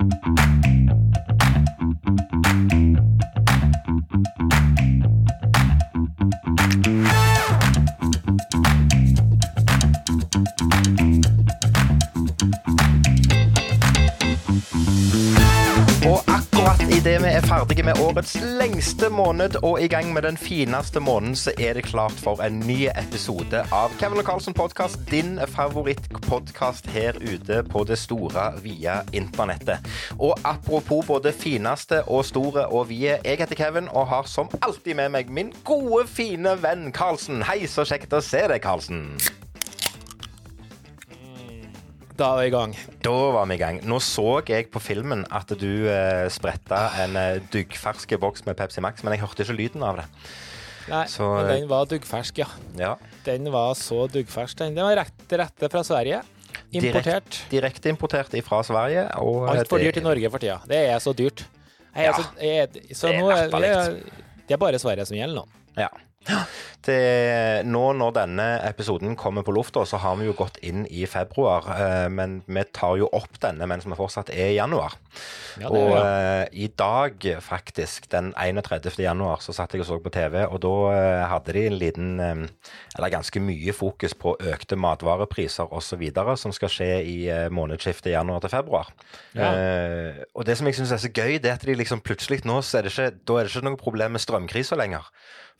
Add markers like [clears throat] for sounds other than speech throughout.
Thank you. Vi er ferdige med årets lengste måned og i gang med den fineste måneden, så er det klart for en ny episode av Kevin og Carlsen podkast. Din favorittpodkast her ute på det store, via internettet. Og apropos både fineste og store og vide. Jeg heter Kevin og har som alltid med meg min gode, fine venn Carlsen. Hei, så kjekt å se deg, Carlsen. Da er vi i gang. Da var vi i gang. Nå så jeg på filmen at du eh, spretta en eh, duggfersk boks med Pepsi Max, men jeg hørte ikke lyden av det. Nei, Så, men eh, den var duggfersk, ja. Ja. Den var så duggfersk, den. Den var rett rette fra Sverige. Importert. Direkteimportert importert fra Sverige. Eh, Altfor dyrt i Norge for tida. Det er så dyrt. Jeg, Ja, altså, jeg, så det er nå latterlig. det er bare Sverige som gjelder nå. Ja. Det, nå når denne episoden kommer på lufta, så har vi jo gått inn i februar. eh, Men vi tar jo opp denne mens vi fortsatt er i januar. Ja, er, og eh, i dag, faktisk, den 31. januar, så satt jeg og så på TV, og da eh, hadde de en liten eh, Eller ganske mye fokus på økte matvarepriser osv. som skal skje i månedsskiftet januar til februar. Ja. Og det som jeg syns er så gøy, det er at de liksom plutselig nå så er det ikke, da er det ikke noe problem med strømkrisa lenger.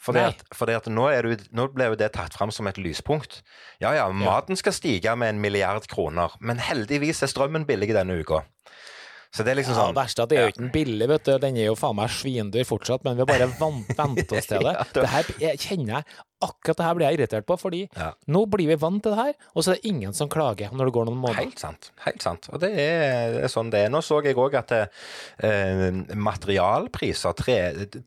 Fordi at, fordi at nå, er det, nå ble jo det tatt fram som et lyspunkt. Ja ja, maten skal stige med en milliard kroner, men heldigvis er strømmen billig denne uka. Så det er liksom Ja, sånn verste er at det er jo ikke den billig, vet du. Den er jo faen meg svindyr fortsatt, men vi har bare vant, vent oss til [laughs] det. Ja, det- her kjenner jeg Akkurat det her blir jeg irritert på, fordi Ja. nå blir vi vant til det her, og så er det ingen som klager når det går noen måneder. Helt sant. helt sant. Og det er, det er sånn det er. Nå så jeg òg at eh, materialpriser, tre,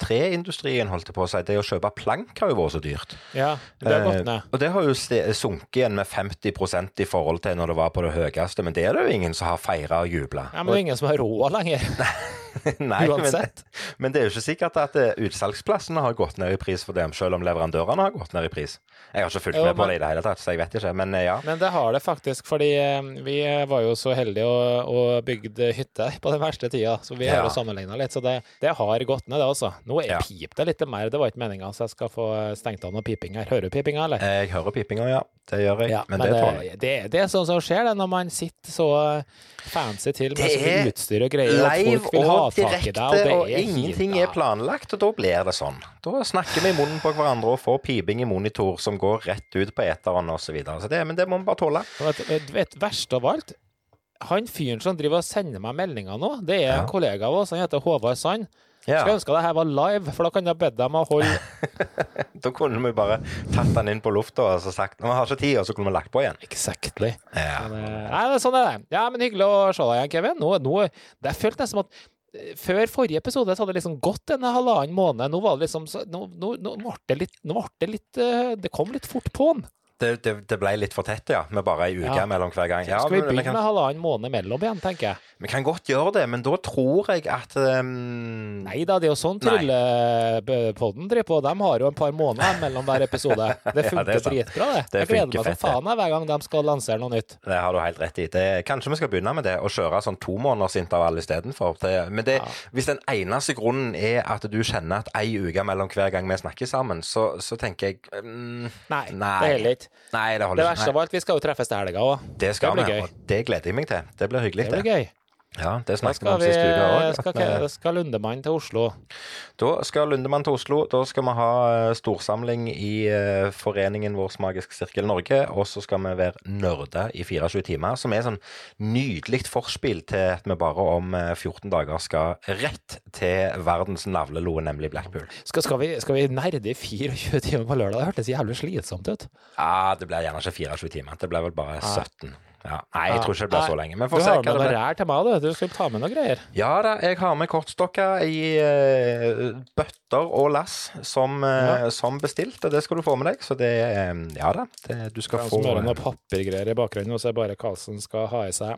treindustrien holdt på å si, det å kjøpe plank har jo vært så dyrt. Ja, det har gått Eh, ned. og det har jo sunket igjen med 50% i forhold til når det var på det høyeste, men det er det jo ingen som har feira og jubla. Ja, men det er ingen som har råd lenger. [laughs] [laughs] Nei, men, Uansett. men det er jo ikke sikkert at eh, utsalgsplassene har gått ned i pris for dem, selv om leverandørene har gått ned i pris. Jeg har ikke fulgt Jo, med på men- det i det hele tatt, så jeg vet ikke, men eh, ja. Men det har det faktisk, fordi eh, vi var jo så heldige og, og bygde hytte på den verste tida, så vi har Ja. jo sammenligna litt. Så det, det har gått ned, det altså. Nå er Ja. pip det litt mer, det var ikke meninga, så jeg skal få stengt av noe piping her. Hører du pipinga, eller? Jeg hører pipinga, ja. Det gjør jeg. Ja, men, men det tåler jeg. det, det, det er sånn som skjer det når man sitter så fancy til med så mye utstyr og greier, Live folk vil ha og direkte, der, og og ingenting er planlagt, og da blir det sånn. Da snakker vi i munnen på hverandre og får piping i monitor som går rett ut på eteren osv. Så videre. så det, men det må vi bare tåle. Vet, vet, vet, verst av alt, han fyren som driver og sender meg meldinger nå, det er Ja. en kollega av oss, han heter Håvard Sand. Ja, Skulle ønske det her var live, for da kan jeg bedt dem å holde [laughs] Da kunne vi bare tatt den inn på lufta og så sagt Vi har ikke tid, og så kunne vi lagt på igjen. Exactly. Ja. Men, eh, nei, det sånn er det. Ja, men hyggelig å se deg igjen, Kevin. Nå, nå, det føltes nesten som at eh, før forrige episode så hadde det liksom gått en halvannen måned. Nå var det liksom så, Nå, nå, nå ble det litt, nå ble det litt eh, Det kom litt fort på'n. Det, det, det ble litt for tett, ja. Med bare ei uke Ja. mellom hver gang. Ja, Skal vi begynne kan, med halvannen måned mellom igjen, tenker jeg. vi kan godt gjøre det, men da tror jeg at um, Nei da, det er jo sånn. Tryllepodden driver på. De har jo en par måneder mellom hver episode. [laughs] Det funker er dritbra, det. Det jeg gleder meg som faen hver gang de skal lansere noe nytt. Det har du helt rett i. Det, kanskje vi skal begynne med det, og kjøre sånn tomånedersintervall istedenfor. Men det, Ja. hvis den eneste grunnen er at du kjenner at ei uke mellom hver gang vi snakker sammen, så, så tenker jeg um... Nei, Nei. det holder ikke. Nei, det Det verste ikke. av alt, vi skal jo treffes til helga òg. Det skal det vi, og det gleder jeg meg til. Det blir hyggelig, Det det. blir gøy. Ja, det snakket vi om sist uke òg. skal, skal Lundemann til Oslo. Da skal Lundemann til Oslo. Da skal vi ha eh, storsamling i eh, foreningen Vår Magisk Sirkel Norge. Og så skal vi være nerder i 24 timer, som er sånn nydelig forspill til at vi bare om eh, 14 dager skal rett til verdens navlelo, nemlig Blackpool. Skal, skal, vi, skal vi nerde i 24 timer på lørdag? Det hørtes jævlig slitsomt ut. Ja, det blir gjerne ikke 24 timer. Det blir vel bare 17. Ja. Nei, jeg tror ikke det blir så lenge. Men Du har med det noe blir. rær til meg, du. Du skal ta med noe greier. Ja da, jeg har med kortstokker i eh, bøtter og lass som, eh, Ja. som bestilt, og det skal du få med deg. Så det eh, Ja da, det, du skal få som hører noen papirgreier i bakgrunnen, og så er bare Karlsen skal ha i seg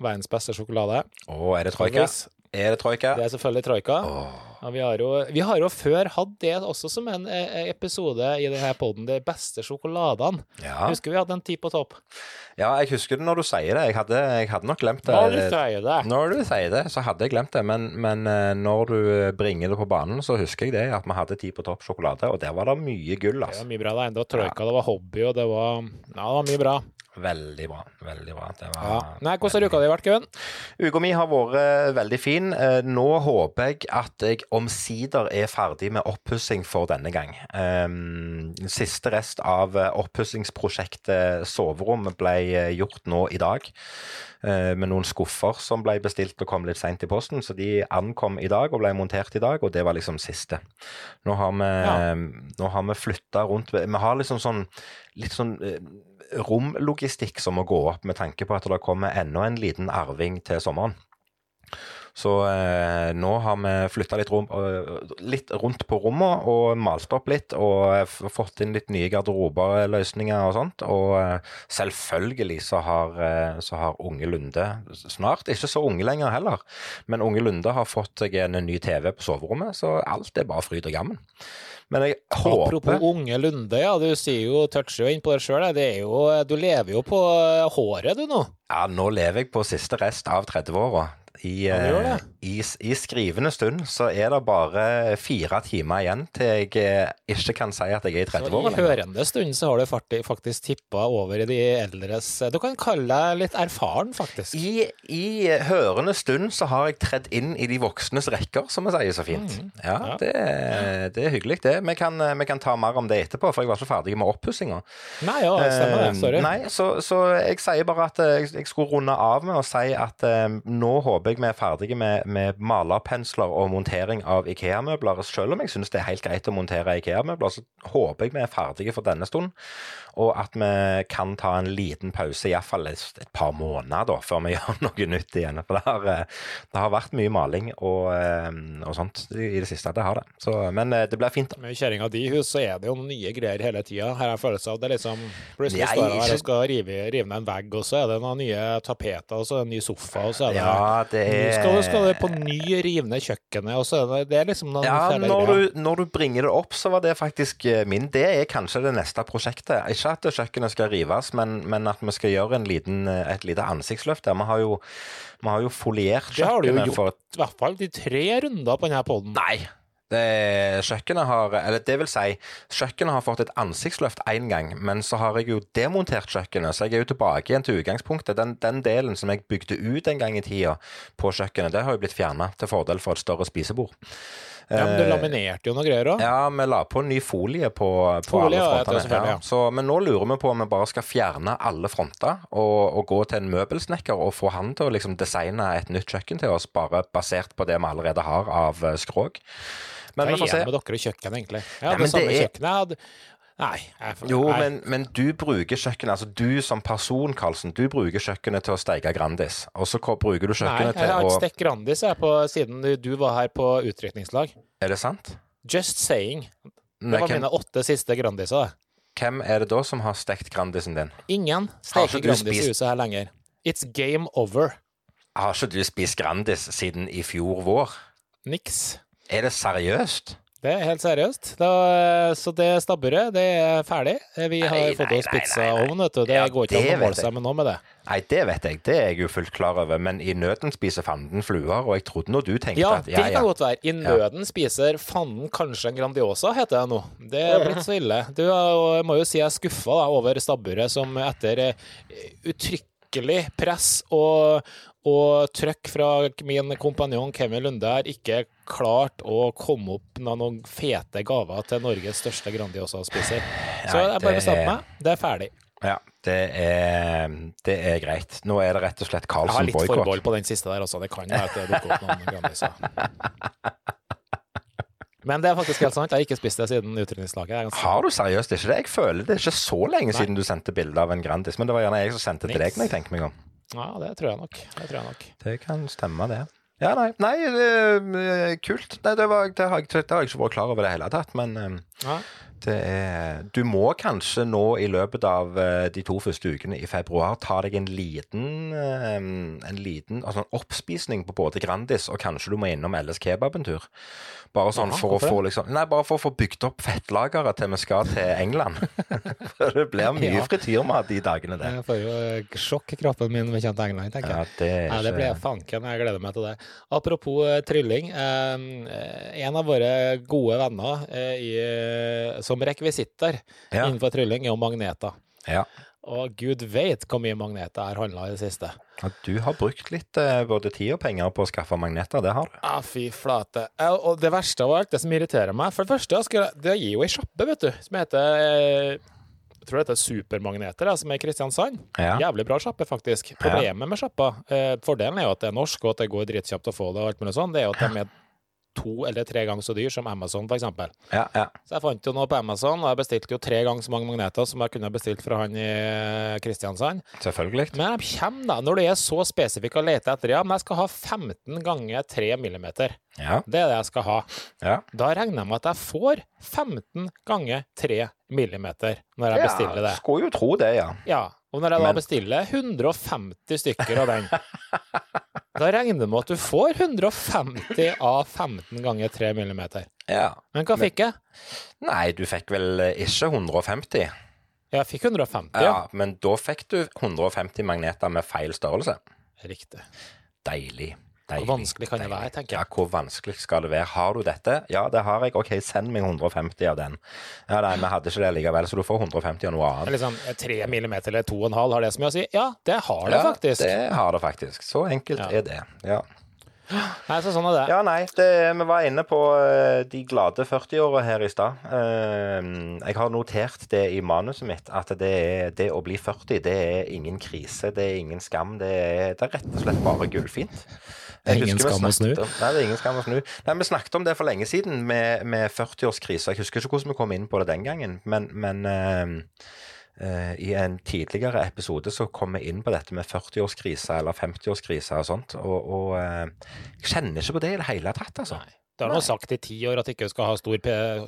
verdens beste sjokolade. Å, er det troika? Hvis- Er det troika? Det er selvfølgelig troika. Oh. Ja, vi, har jo, vi har jo før hatt det også som en eh, episode i denne poden, de beste sjokoladene. Ja. Husker vi hadde en ti på topp? ja, jeg husker det når du sier det. Jeg hadde, jeg hadde nok glemt det. Når du sier det. Når du sier det, så hadde jeg glemt det. Men, men eh, når du bringer det på banen, så husker jeg det, at vi hadde ti på topp sjokolade, og der var det mye gull, Det altså. var mye bra. Det var troika, det var hobby, og det var Ja, det var mye bra. Veldig bra. Veldig bra. Det var Ja. Nei, hvordan har uka di vært, Kevin? Uka mi har vært eh, veldig fin. Eh, Nå håper jeg at jeg omsider er ferdig med oppussing for denne gang. Um, Siste rest av eh, oppussingsprosjektet soverom ble eh, gjort nå i dag. eh, Med noen skuffer som ble bestilt og kom litt seint i posten. Så de ankom i dag og ble montert i dag, og det var liksom siste. Nå har vi, Ja. nå har vi flytta rundt Vi har liksom sånn litt sånn eh, romlogistikk som må gå opp med tanke på at det kommer enda en liten arving til sommeren. Så eh, nå har vi flytta litt, øh, litt rundt på rommet og malt opp litt. Og fått inn litt nye garderoberløsninger og sånt. Og eh, selvfølgelig så har, eh, så har Unge Lunde snart, ikke så unge lenger heller, men Unge Lunde har fått seg en ny TV på soverommet, så alt er bare fryd og gammen. Men jeg Apropos unge Lunde, ja. Du sier jo, toucher jo inn på det sjøl. Du lever jo på håret, du nå. Ja, nå lever jeg på siste rest av 30-åra. I, Ja, eh, i, I skrivende stund så er det bare fire timer igjen til jeg eh, ikke kan si at jeg er i Så 30-åra I hørende stund så har du faktisk tippa over i de eldres Du kan kalle deg litt erfaren, faktisk. I, I hørende stund så har jeg tredd inn i de voksnes rekker, som vi sier så fint. Ja, Mm. Ja. Det, det er hyggelig, det. Vi kan, eh, vi kan ta mer om det etterpå, for jeg var ikke ferdig med oppussinga. Nei, ja, stemmer det. Eh, Sorry. Nei, så, så jeg sier bare at eh, jeg, jeg skulle runde av med å si at eh, nå håper jeg vi er ferdige med, med malerpensler og montering av Ikea-møbler. Selv om jeg syns det er helt greit å montere Ikea-møbler, så håper jeg vi er ferdige for denne stund. Og at vi kan ta en liten pause, iallfall et, et par måneder, da, før vi [laughs] gjør noe nytt igjen. For det har, eh, det har vært mye maling og, eh, og sånt i det siste. Det har det. Så, men eh, det blir fint. da. Med kjerringa di hus så er det jo nye greier hele tida. Her har jeg følelse av det er liksom Plutselig Nei, står du her og skal rive, rive ned en vegg, og så er det noen nye tapeter, og så er det en ny sofa, og så er det Ja, det Nå er skal, du- skal det på ny rive ned kjøkkenet, og så er det, det er liksom noen Ja, når du, når du bringer det opp, så var det faktisk eh, min. Det er kanskje det neste prosjektet. Ikke at kjøkkenet skal rives, men, men at vi skal gjøre en liten, eh, et lite ansiktsløft der. Vi har jo, vi har jo foliert Det har du jo gjort, for i hvert fall de tre runder på denne poden. Nei. Det, kjøkkenet har Eller det vil si, kjøkkenet har fått et ansiktsløft én gang, men så har jeg jo demontert kjøkkenet, så jeg er jo tilbake igjen til utgangspunktet. Den, den delen som jeg bygde ut en gang i tida på kjøkkenet, det har jo blitt fjerna til fordel for et større spisebord. Ja, men du Eh, laminerte jo noe greier òg. Ja, vi la på ny folie på, på Folie, alle frontene. Ja, ja. Så, men nå lurer vi på om vi bare skal fjerne alle fronter og, og gå til en møbelsnekker og få han til å liksom designe et nytt kjøkken til oss, bare basert på det vi allerede har av eh, skrog. Men Hva er det med dere i kjøkkenet, egentlig? Jeg Ja, hadde det samme er- kjøkkenet. Jeg hadde Nei. Jeg, Jo, nei. men, men du bruker kjøkkenet, altså du som person, Karlsen, du bruker kjøkkenet til å steke Grandis. Og så bruker du Nei, kjøkkenet jeg har til ikke å stekt Grandis jeg, på, siden du, var her på utdrikningslag. Er det sant? Just saying. Det Nei, var hvem, mine åtte siste Grandiser. hvem er det da som har stekt Grandisen din? Ingen steker Grandis spist... I huset her lenger. It's game over. Har ikke du spist Grandis siden i fjor vår? Niks. Er det seriøst? Det er helt seriøst. Da, så det stabburet, det er ferdig. Vi har Nei, fått oss pizzaovn, vet du. Det Ja, går ikke an å måle seg med noe med det. Nei, det vet jeg. Det er jeg jo fullt klar over. Men i nøden spiser fanden fluer, og jeg trodde nå du tenkte Ja, at det kan ja. godt være. I nøden spiser fanden kanskje en Grandiosa, heter jeg nå. Det er blitt så ille. Du jeg må jo si jeg er skuffa over stabburet som etter eh, uttrykkelig press og, og trøkk fra min kompanjong Kevin Lunde her ikke klart å komme opp med noen fete gaver til Norges største Grandiosa-spiser. Så jeg bare det bestemte er- meg. Det er ferdig. ja det, er, det er greit. Nå er det rett og slett Jeg har litt forbehold på den siste der også. Det kan være at det dukker opp noen Grandiosa. Men det er faktisk helt sant. Jeg har ikke spist det siden utrydningslaget. Er Har du seriøst ikke det? Jeg føler det er ikke så lenge Nei. siden du sendte bilde av en Grandis, men det var gjerne jeg som sendte til deg når jeg tenker meg om. Ja, det tror jeg nok. Det tror jeg nok. Det kan stemme, det. Ja, nei, nei det, er kult. Nei, det, var, det, har jeg, det har jeg ikke vært klar over det hele tatt, men, eh, Ja. Det er, du må kanskje nå i løpet av eh, de to første ukene i februar ta deg en liten, eh, en liten altså en oppspisning på både Grandis og kanskje du må innom LS Kebab en tur. Bare sånn Aha, for å få liksom Nei, bare for å få bygd opp fettlageret til vi skal til England. [laughs] For det blir mye Ja. frityrmat de dagene der. Jeg får jo eh, sjokk i kroppen min når vi kommer til England, tenker jeg. Ja, det ikke... Ja, det blir fanken. Jeg gleder meg til det. Apropos trylling. Eh, en av våre gode venner eh, i, som rekvisitter Ja. innenfor trylling er jo magneter. ja. Og gud vet hvor mye magneter jeg har handla i det siste. Ja, Du har brukt litt eh, både tid og penger på å skaffe magneter, det har du. Ah, fy flate. Og det verste av alt, det som irriterer meg For det første, det gir jo ei sjappe, vet du, som heter eh, Jeg tror det heter Supermagneter, som er i Kristiansand. Ja. Jævlig bra sjappe, faktisk. Problemet med sjappa, eh, fordelen er jo at det er norsk, og at det går dritkjapt å få det, og alt mulig sånn, det er jo at de er to eller tre ganger så dyr som Amazon, eksempel. Ja, ja. Så jeg fant jo noe på Amazon, og jeg bestilte jo tre ganger så mange magneter som jeg kunne bestilt fra han i eh, Kristiansand. Selvfølgelig. Men de kommer da, når du er så spesifikk og leter etter, ja, men jeg skal ha 15 ganger 3 millimeter. Ja. Det er det jeg skal ha. ja. Da regner jeg med at jeg får 15 ganger 3 millimeter når jeg bestiller det. Skulle jo tro det, ja. Ja, og når jeg da Men- bestiller 150 stykker av den, [laughs] da regner jeg med at du får 150 av 15 ganger 3 millimeter. ja. Men hva fikk jeg? Nei, du fikk vel eh, ikke 150? Jeg fikk 150, Ja, ja. men da fikk du 150 magneter med feil størrelse. Riktig. Deilig. Hvor vanskelig kan det være, tenker jeg. Ja, hvor vanskelig skal det være? Har du dette? Ja, det har jeg. OK, send meg 150 av den. Ja, nei, vi hadde ikke det likevel, så du får 150 av noe annet. Liksom 3 millimeter eller 2,5, har det så mye å si? Ja, det har det Ja, faktisk. det har det faktisk. Så enkelt Ja. er det. Ja. Nei, så sånn er det. Ja, nei, det, vi var inne på eh, de glade 40-åra her i stad. Eh, jeg har notert det i manuset mitt, at det, er, det å bli 40, det er ingen krise, det er ingen skam. Det er, det er rett og slett bare gullfint. Det er ingen skam å snu. om- Nei, det er ingen skam å snu. Nei, Vi snakket om det for lenge siden med, med 40-årskrisa. Jeg husker ikke hvordan vi kom inn på det den gangen, men, men uh, uh, i en tidligere episode så kom vi inn på dette med 40-årskrisa eller 50-årskrisa og sånt, og, og uh, jeg kjenner ikke på det i det hele tatt, altså. Nei. Det har nå sagt i ti år at ikke du skal ha stor,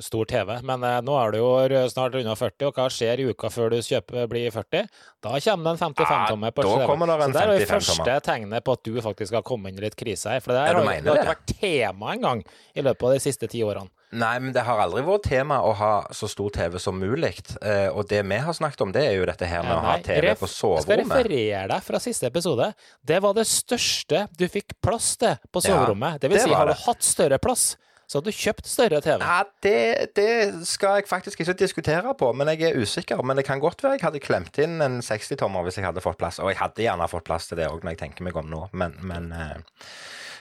stor TV, men eh, nå er du jo snart unna 40, og hva skjer i uka før du kjøper, blir 40? Da kommer det en 55-tomme på TV. Så det er det første tegnet på at du faktisk har kommet inn i litt krise her. For det Ja, der du har, jo det har ikke vært tema engang i løpet av de siste ti årene. Nei, men det har aldri vært tema å ha så stor TV som mulig. Eh, og det vi har snakket om, det er jo dette her med å ha TV på Jeg skal referere deg fra siste episode. Det var det største du fikk plass til på Ja, soverommet. det vil det si, hadde har du hatt større plass, så hadde du kjøpt større TV. Ja, det, det skal jeg faktisk ikke diskutere på, men jeg er usikker. Men det kan godt være jeg hadde klemt inn en 60-tommer hvis jeg hadde fått plass. Og jeg hadde gjerne fått plass til det òg, når jeg tenker meg om nå, men, men eh,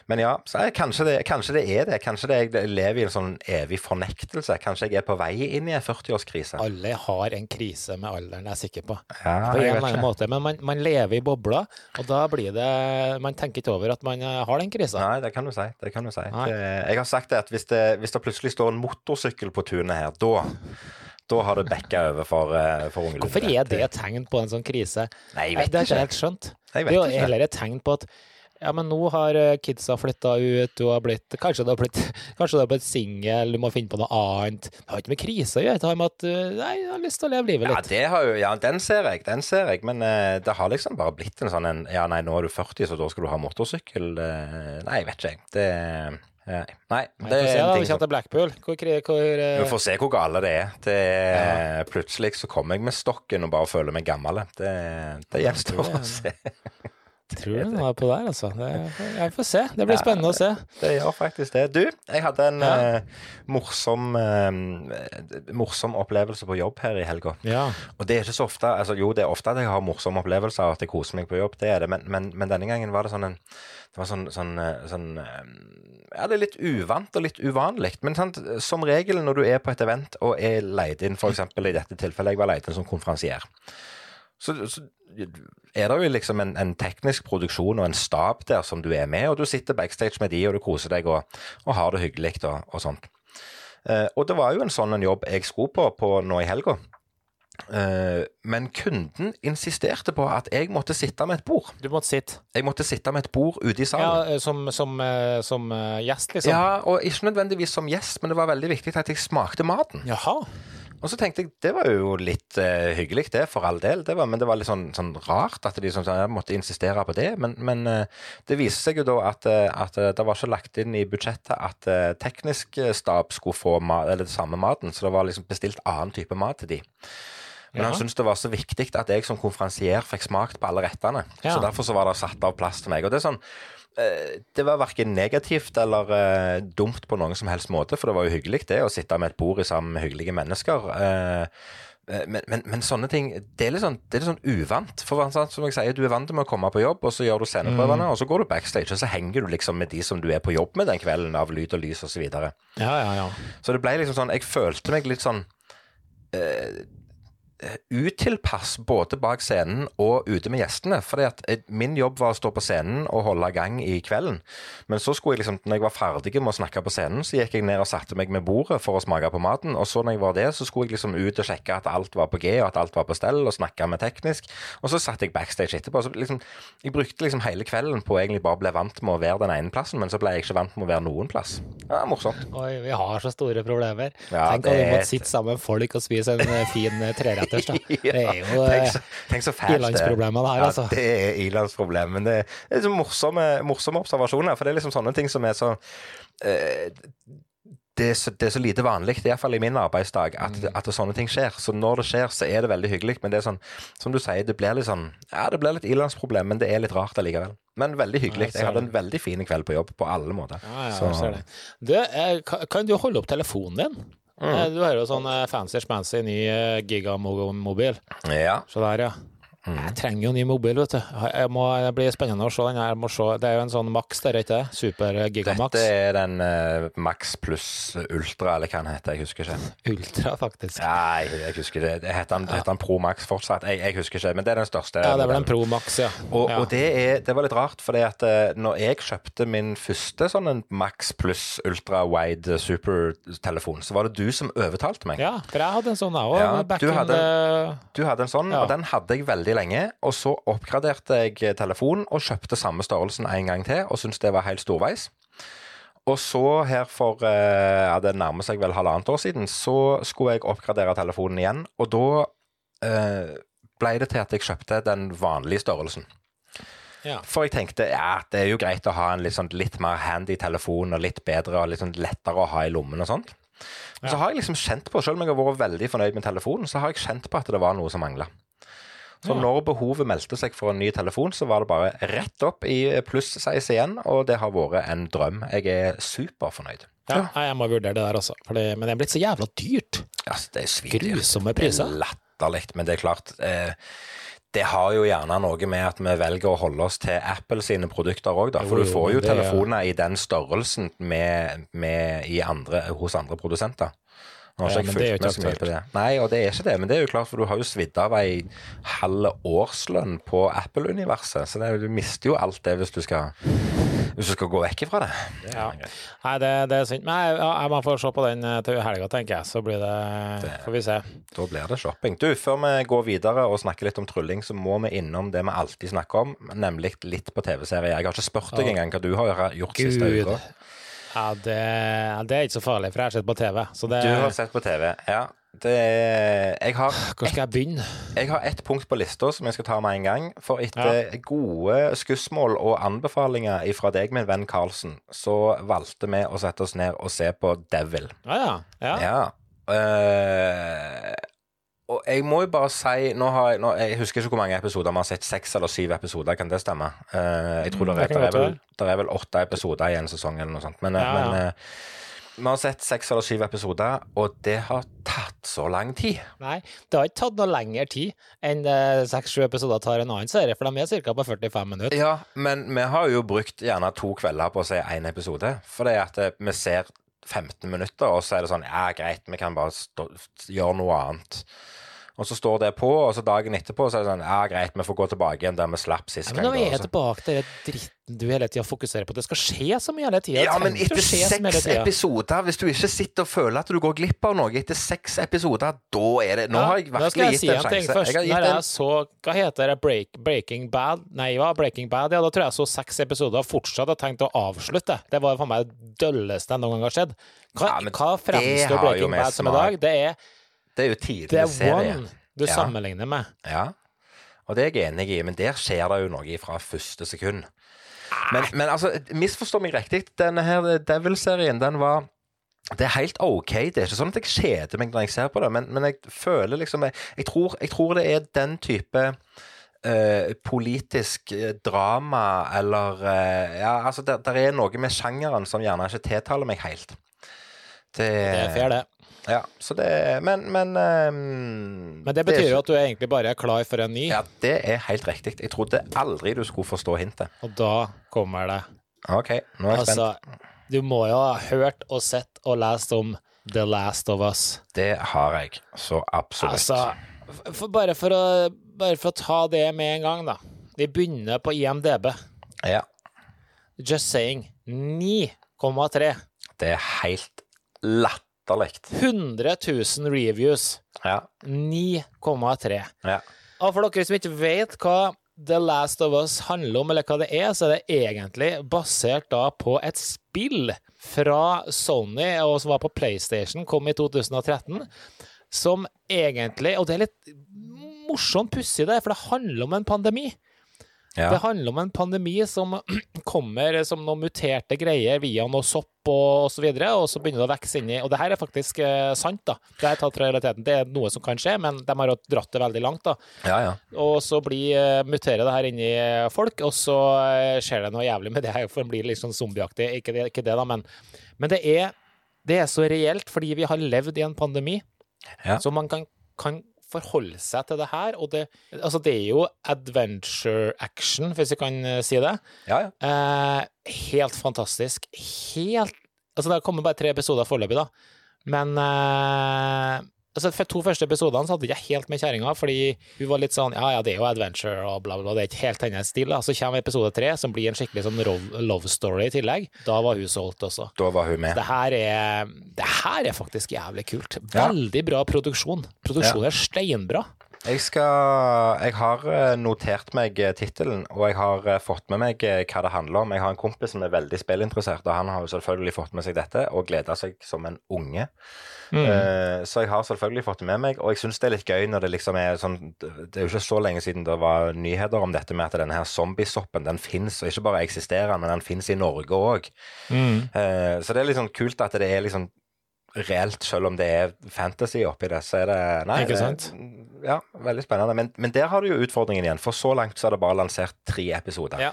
men ja, så er, kanskje, det, kanskje det er det. Kanskje det jeg lever i en sånn evig fornektelse. Kanskje jeg er på vei inn i en 40-årskrise. Alle har en krise med alderen, jeg er sikker på. Ja, på en eller annen måte. Men man, man lever i bobla, og da blir det Man tenker ikke over at man eh, har den krisa. Nei, det kan du si. Det kan du si. Jeg har sagt det at hvis det, hvis det plutselig står en motorsykkel på tunet her, da da har det backa over for, eh, for Unge Hvorfor er det et tegn på en sånn krise? Nei, jeg Nei, ikke. det er ikke helt skjønt. Jeg Det er jo vet heller et tegn på at ja, men nå har eh, kidsa flytta ut, du har blitt Kanskje du har blitt, [laughs] kanskje du har blitt singel, du må finne på noe annet. Det har ikke med krise å gjøre, det har med at eh, Nei, jeg har lyst til å leve livet Ja, litt. det har ja, den ser jeg, den ser jeg. Men uh, det har liksom bare blitt en sånn en Ja, nei, nå er du 40, så da skal du ha motorsykkel. Uh, nei, vet ikke, jeg. Det Nei, Vi det får se er da, vi ting som til Blackpool. Hvor, hvor eh, Vi får se hvor gale det er. Det er Plutselig så kommer jeg med stokken og bare føler meg gammel. Det, det gjenstår å se. Tror du noe på der, altså? Det, jeg får se. Det blir spennende å se. Det gjør faktisk det. Du, jeg hadde en Ja. uh, morsom, uh, morsom opplevelse på jobb her i helga. Ja. Og det er ikke så ofte altså Jo, det er ofte at jeg har morsomme opplevelser og at jeg koser meg på jobb, det er det, men, men, men denne gangen var det sånn en Det var sånn, sånn, eh, sånn Ja, det er litt uvant og litt uvanlig. Men sant, som regel når du er på et event og er leid inn, f.eks. i dette tilfellet, jeg var leid inn som konferansier. Så, så er det jo liksom en, en teknisk produksjon og en stab der som du er med, og du sitter backstage med de, og du koser deg og, og har det hyggelig og, og sånt. Eh, og det var jo en sånn en jobb jeg skulle på, på nå i helga. Eh, men kunden insisterte på at jeg måtte sitte med et bord. Du måtte sitte. Jeg måtte sitte med et bord ute i salen. Ja, som, som, eh, som eh, gjest, liksom. Ja, og ikke nødvendigvis som gjest, men det var veldig viktig at jeg smakte maten. Jaha. Og så tenkte jeg det var jo litt uh, hyggelig, det, for all del. Det var, men det var litt sånn, sånn rart at de sånn, jeg måtte insistere på det. Men, men uh, det viste seg jo da at, eh, at det var ikke lagt inn i budsjettet at uh, teknisk stab skulle få mat, eller det samme maten, så det var liksom bestilt annen type mat til de. Men Ja. han syntes det var så viktig at jeg som konferansier fikk smakt på alle rettene. Ja. Så derfor så var det satt av plass til meg. Og det er sånn det var verken negativt eller uh, dumt på noen som helst måte, for det var jo hyggelig det å sitte med et bord i sammen med hyggelige mennesker. Eh, eh, men, men, men sånne ting det er litt sånn, det er litt sånn uvant. For sant, som jeg sier, Du er vant med å komme på jobb, og så gjør du sceneprøvene, og så går du backstage, og så henger du liksom med de som du er på jobb med den kvelden, av lyd og lys osv. Så, videre. Ja, ja, ja. så det ble liksom sånn Jeg følte meg litt sånn eh, utilpass både bak scenen og ute med gjestene. at eh, Min jobb var å stå på scenen og holde gang i kvelden. Men så skulle jeg liksom, når jeg var ferdig med å snakke på scenen, så gikk jeg ned og satte meg med bordet for å smake på maten. Og så når jeg var det, så skulle jeg liksom ut og sjekke at alt var på G, og at alt var på stell, og snakke med teknisk. Og så satt jeg backstage etterpå. Så liksom, jeg brukte liksom hele kvelden på å egentlig bare bli vant med å være den ene plassen, men så ble jeg ikke vant med å være noen plass. Ja, morsomt. Oi, vi har så store problemer. Ja, Tenk om vi er måtte sitte sammen med folk og spise en eh, fin eh, treretters, da. [laughs] Det er jo tenk, eh, så, tenk det er. det her, altså. Ja, det er ilandsproblem. Men det er så morsomme, morsomme observasjoner. For det er liksom sånne ting som er så eh, det, er så, det er så lite vanlig, i hvert fall i min arbeidsdag, at, Mm. at sånne ting skjer. Så når det skjer, så er det veldig hyggelig. Men det er sånn, som du sier, det blir litt sånn Ja, det blir litt ilandsproblem, men det er litt rart allikevel. Men veldig hyggelig. Jeg hadde en veldig fin kveld på jobb på alle måter. Ja, ja, Så- jeg ser det. Du, eh, kan, kan du holde opp telefonen din? Mm. Eh, Du har jo sånn eh, fancy schmancy ny eh, gigamobil. Ja. Se der, ja. Mm. Jeg trenger jo ny mobil, vet du. Jeg må, det blir spennende å se den. Jeg må se. Det er jo en sånn Max, det er ikke det? Super eh, Gigamax. Dette er den uh, Max pluss Ultra, eller hva den heter. Jeg husker ikke. Ultra, faktisk. Nei, jeg husker det. det heter, den, heter den Pro Max fortsatt? Jeg, jeg husker ikke, men det er den største. Ja, det er vel en. Pro Max, ja. Og, ja. og det, er, det var litt rart, for at eh, når jeg kjøpte min første sånn Max pluss ultra wide Super-telefon, så var det du som overtalte meg. ja, for jeg hadde en sånn, jeg òg. Ja, du hadde- the- Du hadde en sånn, Ja. og den hadde jeg veldig lenge. Og så oppgraderte jeg telefonen og kjøpte samme størrelsen en gang til, og syntes det var helt storveis. Og så her for eh, ja, det nærmer seg vel halvannet år siden, så skulle jeg oppgradere telefonen igjen. Og da eh, ble det til at jeg kjøpte den vanlige størrelsen. ja. For jeg tenkte ja, det er jo greit å ha en litt, sånn, litt mer handy telefon og litt bedre og litt sånn lettere å ha i lommen og sånt. Men så har jeg liksom kjent på, selv om jeg har vært veldig fornøyd med telefonen, så har jeg kjent på at det var noe som mangla. Så Ja. når behovet meldte seg for en ny telefon, så var det bare rett opp i pluss-size igjen, og det har vært en drøm. Jeg er superfornøyd. ja. Jeg må vurdere det der også. Fordi, men det er blitt så jævla dyrt. Altså, det er svindyrt. Grusomme Det priser. er latterlig, men det er klart eh, Det har jo gjerne noe med at vi velger å holde oss til Apple sine produkter òg, da. For du får jo er- telefoner i den størrelsen med, med i andre, hos andre produsenter. Nå har ikke jeg det fulgt med så mye på det. Nei, og det er ikke det, men det er jo klart, for du har jo svidd av ei halv årslønn på Apple-universet, så det, du mister jo alt det hvis du skal, hvis du skal gå vekk ifra det. Ja. Nei, det, det er synd. Men jeg, jeg må få se på den eh, til helga, tenker jeg. Så blir det Får vi se. Da blir det shopping. Du, Før vi går videre og snakker litt om trylling, så må vi innom det vi alltid snakker om, nemlig litt på TV-serier. Jeg har ikke spurt deg engang hva du har gjort siste Gud. uka. Ja, det, det er ikke så farlig, for jeg har sett på TV. Så det Du har sett på TV, ja. Det jeg, har, Hvor skal jeg begynne? jeg har ett punkt på lista som jeg skal ta med en gang. For etter gode skussmål og anbefalinger fra deg, min venn Karlsen, så valgte vi å sette oss ned og se på Devil. Ja, ja. ja. Ja. eh, og jeg må jo bare si nå har jeg, nå, jeg husker ikke hvor mange episoder vi har sett. Seks eller syv episoder, kan det stemme? Uh, jeg tror Mm, det, er, det, er vel, det er vel åtte episoder i en sesong eller noe sånt. Men, eh, Ja, ja. men uh, vi har sett seks eller syv episoder, og det har tatt så lang tid. Nei, det har ikke tatt noe lengre tid enn seks-sju episoder tar en annen serie, for de er ca. på 45 minutter. Ja, men vi har jo brukt gjerne to kvelder på å se én episode. For det er at vi ser 15 minutter, og så er det sånn Ja, greit, vi kan bare stå, gjøre noe annet. Og så står det på, og så dagen etterpå så er det sånn Ja, greit, vi får gå tilbake igjen der vi slapp sist Ja, men nå er jeg tilbake til den dritten du hele tida fokuserer på. Det skal skje så mye hele tida. Ja, men etter seks episoder, hvis du ikke sitter og føler at du går glipp av noe etter seks episoder, da er det Nå har jeg skal virkelig jeg si gitt en en sjanse. først. Jeg har gitt jeg så Hva heter det? Break, Breaking Bad? Nei, hva? Breaking Bad. Ja, da tror jeg jeg så seks episoder og fortsatt har tenkt å avslutte. Det var for meg det dølleste jeg noen gang har sett. Hva, Ja, hva fremstår Breaking Bad som i dag? Det er Det er jo Det er serie. One du Ja. sammenligner med. Ja, og det er jeg enig i, men der skjer det jo noe fra første sekund. Men, men altså, misforstå meg riktig, denne her Devil-serien, den var det er helt OK. Det er ikke sånn at jeg kjeder meg når jeg ser på det, men, men jeg føler liksom Jeg, jeg, tror, jeg tror det er den type uh, politisk eh, drama eller uh, Ja, altså, det er noe med sjangeren som gjerne ikke tiltaler meg helt. Det, Det er fair, det. Ja, så det Men, men um, Men det betyr jo at du egentlig bare er klar for en ny, Ja, det er helt riktig. Jeg trodde aldri du skulle forstå hintet. og da kommer det. OK, nå er jeg spent. Altså, du må jo ha hørt og sett og lest om The Last of Us. Det har jeg. Så absolutt. Altså, for, bare, for å, bare for å ta det med en gang, da. Vi begynner på IMDb. Ja. Just saying. 9,3. Det er helt latterlig. 100 000 reviews. Ja. 9,3. ja. Og for dere som ikke vet hva The Last of Us handler om, eller hva det er, så er det egentlig basert da på et spill fra Sony, og som var på PlayStation, kom i 2013, som egentlig Og det er litt morsomt pussig, det, for det handler om en pandemi. Ja. Det handler om en pandemi som [clears throat] kommer som noen muterte greier via noe sopp og osv., og, så og så begynner det å vokse inni Og det her er faktisk eh, sant, da. Det er tatt realiteten. Det er noe som kan skje, men de har jo dratt det veldig langt, da. ja, ja. Og så blir, eh, muterer det her inni folk, og så eh, skjer det noe jævlig med det her, for en blir litt sånn zombieaktig. Ikke ikke det da, men, men det, er, det er så reelt fordi vi har levd i en pandemi, Ja. så man kan, kan forholde seg til det her. Og det, altså det er jo adventure action, hvis jeg kan eh, si det. ja, ja. Eh, helt fantastisk. Helt Altså, det har kommet bare tre episoder foreløpig, da. Men eh, altså, for to første episodene så hadde jeg ikke helt med kjerringa, fordi hun var litt sånn Ja, ja, det er jo adventure og bla, bla. Det er ikke helt hennes stil. Så kommer episode tre, som blir en skikkelig sånn love, love story i tillegg. Da var hun solgt også. Da var hun med. Det her er, det her er faktisk jævlig kult. Veldig bra produksjon. Produksjonen er steinbra. Jeg skal Jeg har eh, notert meg eh, tittelen, og jeg har eh, fått med meg hva det handler om. Jeg har en kompis som er veldig spillinteressert, og han har jo selvfølgelig fått med seg dette og gleda seg som en unge. Mm. Uh, så jeg har selvfølgelig fått det med meg, og jeg syns det er litt gøy når det liksom er sånn Det er jo ikke så lenge siden det var nyheter om dette med at denne her zombiesoppen den fins, og ikke bare eksisterer men den fins i Norge òg. Mm. Uh, så det er litt sånn kult at det er liksom reelt, selv om det er fantasy oppi det, så er det Nei, Ikke det- sant? ja, veldig spennende. Men, men der har du jo utfordringen igjen, for så langt så er det bare lansert tre episoder. Ja.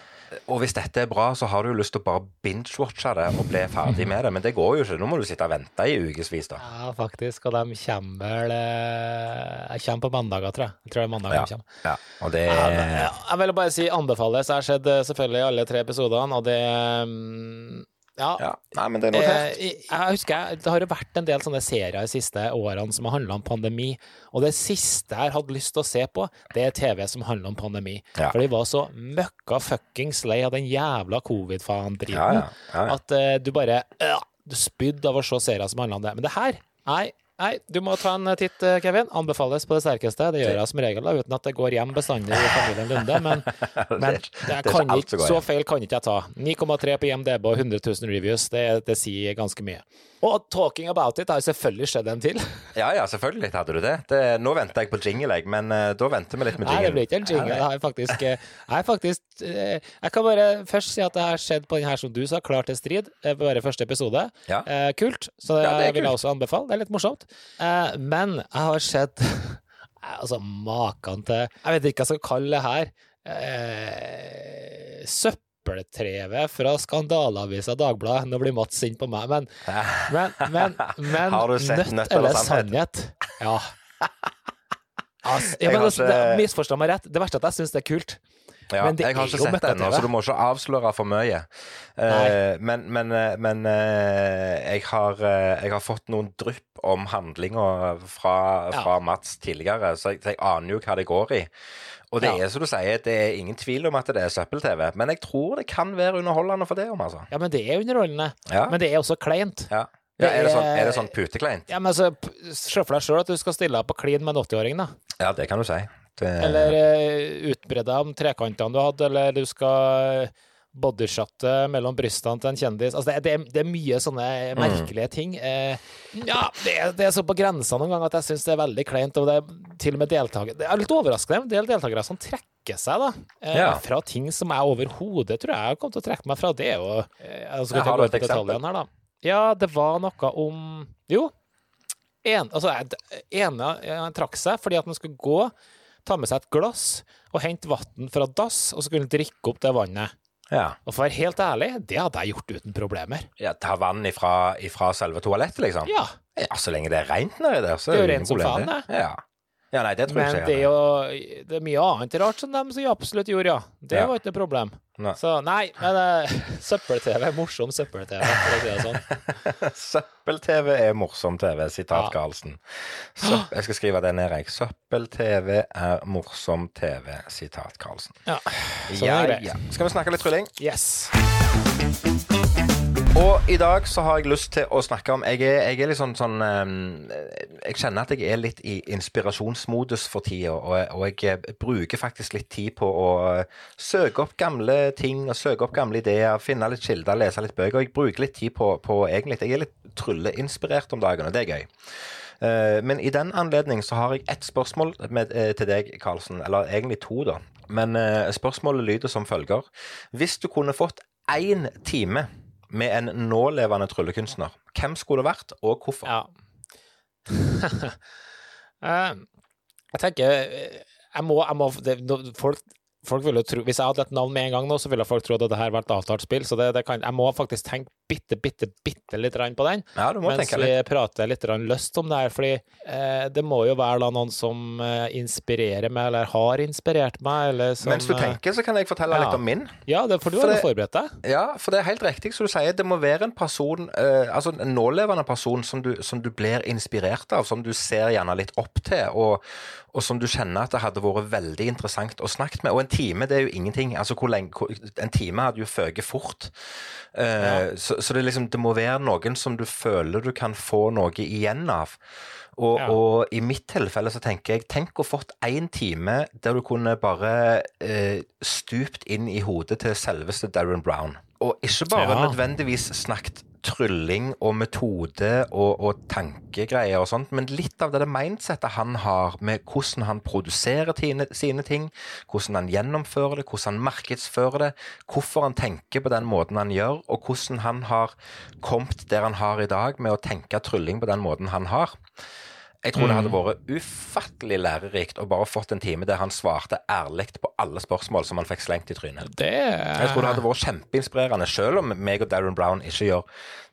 Og hvis dette er bra, så har du jo lyst til å bare binge-watche det og bli ferdig med det, men det går jo ikke. Nå må du sitte og vente i ukevis, da. Ja, faktisk. Og de kommer vel eh, Jeg kommer på mandager, tror jeg. Jeg tror det er mandag Ja. de kommer. Ja, og det Ja, men, jeg vil bare si anbefales. Jeg har sett eh, selvfølgelig alle tre episodene, og det mm, Ja. Ja, nei, men det er notert. Eh, jeg husker Det har jo vært en del sånne serier de siste årene som har handla om pandemi, og det siste jeg hadde lyst til å se på, det er TV som handler om pandemi. Ja. For de var så møkka fuckings lei av den jævla covid-faen-driten Ja, at uh, du bare uh, Du spydde av å se serier som handler om det. Men det her Nei, nei, du må ta en titt, eh, Kevin. Anbefales på det sterkeste. Det gjør jeg som regel, da, uten at det går hjem bestandig i familien Lunde. Men, [laughs] men det ikke kan ikke, så feil kan ikke jeg ta. 9,3 på IMDb og 100 000 reviews, det, det sier ganske mye. Og talking about it har jo selvfølgelig skjedd en til. [laughs] Ja, ja, selvfølgelig hadde du det. det nå venter jeg på jingle, jeg, men uh, da venter vi litt med jingle. Nei, det blir ikke en jingle. Jeg har faktisk, eh, jeg, faktisk eh, jeg kan bare først si at det har skjedd på den her som du sa, Klar til strid. eh, Bare første episode. Ja. Uh, kult. Så det, Ja, det vil jeg også anbefale. Det er litt morsomt. Uh, men jeg har sett [laughs] eh, Altså, maken til Jeg vet ikke hva jeg skal kalle det her. Eh, søppeltreve fra skandaleavisa Dagbladet. Nå blir Mats sint på meg, men, [laughs] men, men, men Har du sett Nødt eller sannhet? Ja. [laughs] Altså, ja, men ikke- det- Misforstå meg rett. Det verste er at jeg syns det er kult. Ja, jeg har ikke sett det ennå, så du må ikke avsløre for mye. Uh, men men, eh, men uh, jeg, har, uh, jeg har fått noen drypp om handlinga fra, Ja. Mats tidligere, så jeg, så jeg aner jo hva det går i. Og det Ja. er som du sier, det er ingen tvil om at det er søppel-TV, men jeg tror det kan være underholdende for det om, altså. Ja, men det er underholdende. Ja, Men det er også kleint. ja. ja er, det sånn, er- det sånn putekleint? Ja, men altså, Se for deg sjøl at du skal stille deg på klin med en 80-åring, da. Ja, det kan du si. Det, Eller uh, utbre om trekantene du hadde, eller du skal bodyshotet mellom brystene til en kjendis. Altså, det, det, det er mye sånne merkelige ting. Eh, ja, det, det er så på grensa noen ganger at jeg syns det er veldig kleint. Og det er til og med deltaker, Det er litt overraskende. En del deltakere som trekker seg da eh, Ja. fra ting som jeg overhodet tror jeg kommer til å trekke meg fra. Det er jo altså, Jeg har du et eksempel? her, da. Ja, det var noe om Jo. En, altså, en ene han trakk seg fordi at han skulle gå, ta med seg et glass og hente vann fra dass, og så skulle han drikke opp det vannet. Ja. Og for å være helt ærlig, det hadde jeg gjort uten problemer. ja ta vann ifra, ifra selve toalettet, liksom? Ja, Ja, så lenge det er rent nedi der, så Det er jo ingen rent som faen, Ja. Ja, nei, det tror men jeg ikke det er jo det er mye annet rart som de som absolutt gjorde, ja. Det Ja. var ikke noe problem. Nei. Så nei, men uh, [laughs] søppel-TV, morsom søppel-TV, for å si det sånn. [laughs] Søppel-TV er morsom TV, sitat Ja. Karlsen. [gasps] Jeg skal skrive det ned, jeg. Søppel-TV er morsom TV, sitat Karlsen. Ja, [sighs] sånn Ja, er det. ja. Skal vi snakke litt trylling? Yes. Og i dag så har jeg lyst til å snakke om Jeg er, jeg er litt sånn, sånn ehm, Jeg kjenner at jeg er litt i inspirasjonsmodus for tida, og, og jeg eh, bruker faktisk litt tid på å eh, søke opp gamle ting og søke opp gamle ideer, finne litt kilder, lese litt bøker. Og jeg bruker litt tid på, på egentlig Jeg er litt trylleinspirert om dagen, og det er gøy. Eh, Men i den anledning så har jeg ett spørsmål med, til deg, Karlsen. Eller egentlig to, da. Men spørsmålet lyder som følger. Hvis du kunne fått én time med en nålevende tryllekunstner, hvem skulle det vært, og hvorfor? Ja. [laughs] Eh, jeg tenker eh, Jeg må, jeg må det, folk, folk ville tro Hvis jeg hadde et navn med en gang nå, så ville folk trodd at det her var et avtalt spill. Så det, det kan, jeg må faktisk tenke bitte, bitte, bitte litt på den. Ja, du må mens vi litt. prater litt løst om det her. Fordi eh, det må jo være da noen som eh, inspirerer meg, eller har inspirert meg, eller som Mens du eh, tenker, så kan jeg fortelle ja. litt om min. Ja, det, for du har jo forberedt deg. Ja, for det er helt riktig som du sier. Det må være en person, eh, altså en nålevende person som du, som du blir inspirert av, som du ser gjerne litt opp til, og, og som du kjenner at det hadde vært veldig interessant å snakke med. Og en time, det er jo ingenting. Altså, hvor lenge, hvor, en time hadde jo føket fort. Eh, så, så det, liksom, det må være noen som du føler du kan få noe igjen av. Og, Ja. og i mitt tilfelle så tenker jeg, tenk å fått én time der du kunne bare uh, stupt inn i hodet til selveste Darren Brown. Og ikke bare Ja. nødvendigvis snakket trylling og metode og, og tankegreier og sånt, men litt av det, det mindsettet han har med hvordan han produserer tine, sine ting, hvordan han gjennomfører det, hvordan han markedsfører det, hvorfor han tenker på den måten han gjør, og hvordan han har kommet der han har i dag med å tenke trylling på den måten han har. Jeg tror det hadde vært ufattelig lærerikt å bare fått en time der han svarte ærlig på alle spørsmål som han fikk slengt i trynet. Det Jeg tror det hadde vært kjempeinspirerende, selv om meg og Darren Brown ikke gjør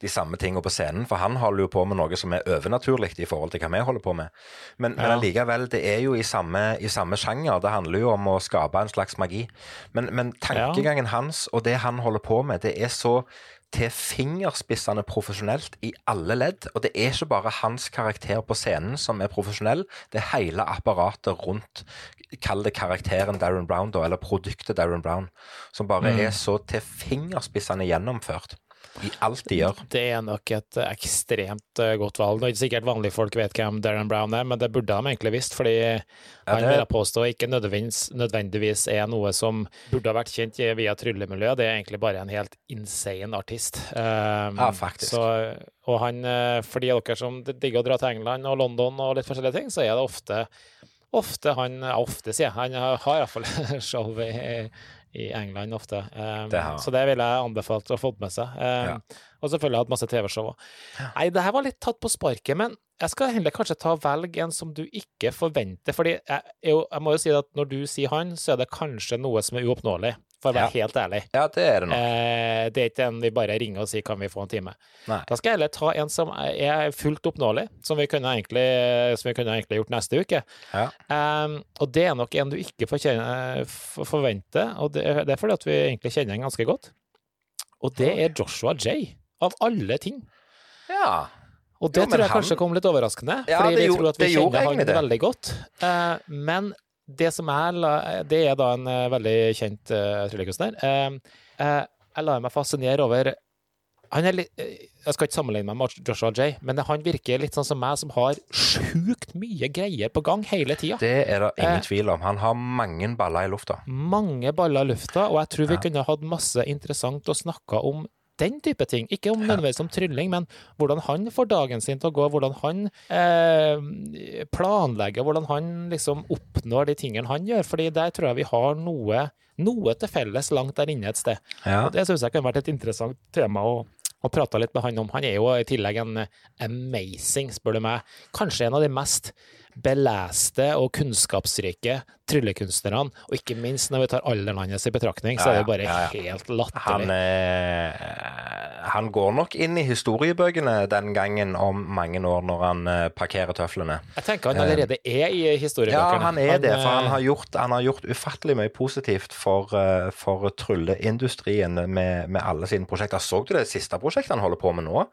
de samme tingene på scenen, for han holder jo på med noe som er overnaturlig i forhold til hva vi holder på med. Men, men allikevel, det er jo i samme, i samme sjanger. Det handler jo om å skape en slags magi. Men, men tankegangen hans og det han holder på med, det er så til fingerspissene profesjonelt i alle ledd. Og det er ikke bare hans karakter på scenen som er profesjonell, det er hele apparatet rundt, kall det karakteren Darren Brown, da, eller produktet Darren Brown, som bare er så til fingerspissene gjennomført i alt de gjør. Det er nok et ekstremt eh, godt valg. Det er ikke sikkert vanlige folk vet hvem Darren Brown er, men det burde de egentlig visst, fordi han det- vil jeg påstå ikke nødvendigvis, nødvendigvis er noe som burde ha vært kjent via tryllemiljøet. Det er egentlig bare en helt insane artist. Um, Ja, faktisk. Så, og han, eh, for de dere som digger å dra til England og London og litt forskjellige ting, så er det ofte Ofte han Ofte, sier jeg. Han har iallfall [laughs] show i, i England ofte. Um, Det så det vil jeg anbefalt å få med seg. Um, Ja. Og selvfølgelig hatt masse TV-show òg. Nei, det her var litt tatt på sparket, men jeg skal heller kanskje ta velge en som du ikke forventer. Fordi jeg, jeg må jo si at når du sier han, så er det kanskje noe som er uoppnåelig, for å være helt ærlig. Ja, det er det nok. Eh, det er ikke en vi bare ringer og sier kan vi få en time. Nei. Da skal jeg heller ta en som er fullt oppnåelig, som vi kunne egentlig, som vi kunne egentlig gjort neste uke. Ja. Eh, og det er nok en du ikke får kjenne, f- forvente, og det, det er fordi at vi egentlig kjenner en ganske godt. Og det er Joshua J, av alle ting. ja. Og det Jo, tror jeg han- kanskje kom litt overraskende, Ja, fordi gjorde- tror at vi kjenner han det. veldig godt. Uh, men det som la- det er da en uh, veldig kjent uh, tryllekunstner. Uh, jeg lar meg fascinere over han er litt Jeg skal ikke sammenligne meg med Joshua J, men han virker litt sånn som meg, som har sjukt mye greier på gang hele tida. Det er det ingen tvil om. Han har mange baller i lufta. Mange baller i lufta, og jeg tror vi Ja. kunne hatt masse interessant å snakke om den type ting. Ikke om nødvendigvis om trylling, men hvordan han får dagen sin til å gå, hvordan han eh, planlegger, hvordan han liksom oppnår de tingene han gjør. fordi der tror jeg vi har noe, noe til felles langt der inne et sted. Ja. Og Det syns jeg kan vært et interessant tema å, å prate litt med han om. Han er jo i tillegg en amazing, spør du meg, kanskje en av de mest beleste og kunnskapsrike tryllekunstnerne. Og ikke minst når vi tar alderen hans i betraktning, så er det bare helt Han, latterlig. eh, han går nok inn i historiebøkene den gangen om mange år, når han eh, parkerer tøflene. Jeg tenker han allerede er i Ja, han er det, for han eh, har gjort, han har gjort ufattelig mye positivt for, eh, for trylleindustrien med, med alle sine prosjekter. Så du det siste prosjektet han holder på med nå?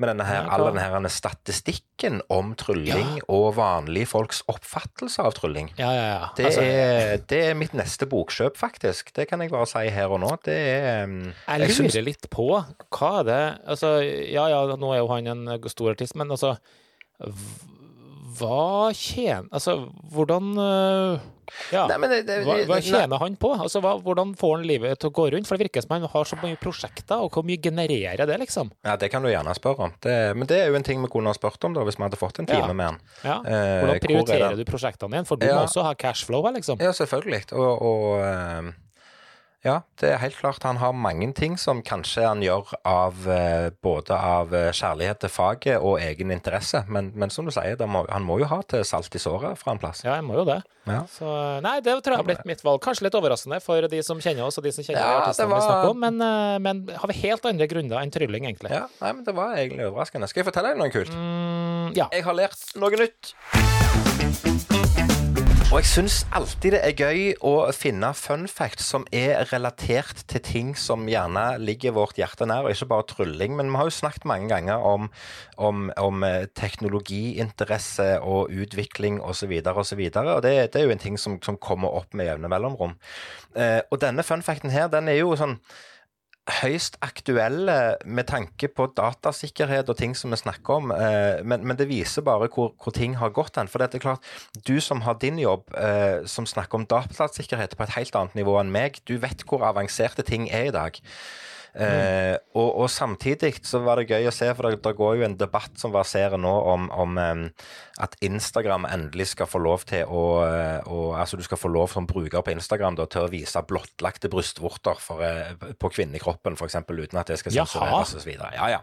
Med denne her, all denne her statistikken om trylling og vanlige folks oppfattelse av trylling. Ja, ja, ja. Det, Altså, er, det er mitt neste bokkjøp, faktisk. Det kan jeg bare si her og nå. Det er um, Jeg lurer synes... litt på hva er det Altså, ja ja, nå er jo han en stor artist, men altså Hva tjener Altså, hvordan øh, Ja. Nei, det, det, Hva, hva tjener han på? Altså, hva, hvordan får han livet til å gå rundt? For det virker som han har så mye prosjekter, og hvor mye genererer det, liksom? Ja, Det kan du gjerne spørre om. Det, men det er jo en ting vi kunne ha spurt om da, hvis vi hadde fått en time Ja. med han. Ja. Eh, Hvordan er prioriterer du prosjektene dine? For du må også ha cashflow liksom. Ja, selvfølgelig. Og, og eh, ja, det er helt klart han har mange ting som kanskje han gjør av eh, både av eh, kjærlighet til faget og egen interesse. Men, men som du sier, må, han må jo ha til salt i såret fra en plass. Ja, jeg må jo det. Ja. Så nei, det tror jeg har blitt mitt valg. Kanskje litt overraskende for de som kjenner oss, og de som kjenner Ja, artistene var- vi snakker om, men, øh, men har vi helt andre grunner enn trylling, egentlig. Ja, nei, men Det var egentlig overraskende. Skal jeg fortelle deg noe kult? Mm, ja. Jeg har lært noe nytt. Og jeg syns alltid det er gøy å finne fun facts som er relatert til ting som gjerne ligger vårt hjerte nær, og ikke bare trylling. Men vi har jo snakket mange ganger om, om, om eh, teknologiinteresse og utvikling osv. osv. Og, og det, det er jo en ting som, som kommer opp med jevne mellomrom. Eh, og denne fun facten her, den er jo sånn høyst aktuelle med tanke på datasikkerhet og ting som vi snakker om, eh, men, men det viser bare hvor, hvor ting har gått hen. For det er klart, du som har din jobb, eh, som snakker om datasikkerhet på et helt annet nivå enn meg, du vet hvor avanserte ting er i dag. Eh, og, og samtidig så var det gøy å se, for det, det går jo en debatt som verserer nå om, om at Instagram endelig skal få lov til å, eh, å Altså du skal få lov som bruker på Instagram da, til å vise blottlagte brystvorter for, eh, på kvinnekroppen, f.eks., uten at det skal sensureres osv. Ja, ja.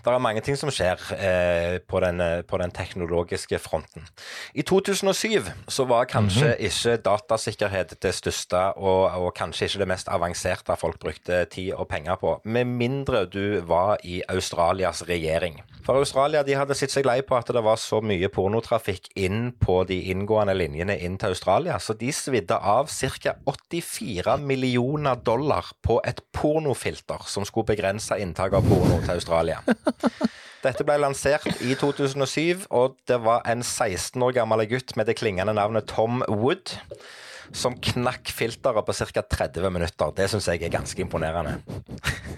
Det er mange ting som skjer eh, på, den, eh, på den teknologiske fronten. I 2007 så var kanskje ikke datasikkerhet det største, og, og kanskje ikke det mest avanserte folk brukte tid og penger på, med mindre du var i Australias regjering. For Australia de hadde sett seg lei på at det var så mye pornotrafikk inn på de inngående linjene inn til Australia, så de svidde av ca. 84 millioner dollar på et pornofilter som skulle begrense inntak av porno til Australia. Dette ble lansert i 2007, og det var en 16 år gammel gutt med det klingende navnet Tom Wood som knakk filteret på ca. 30 minutter. Det syns jeg er ganske imponerende.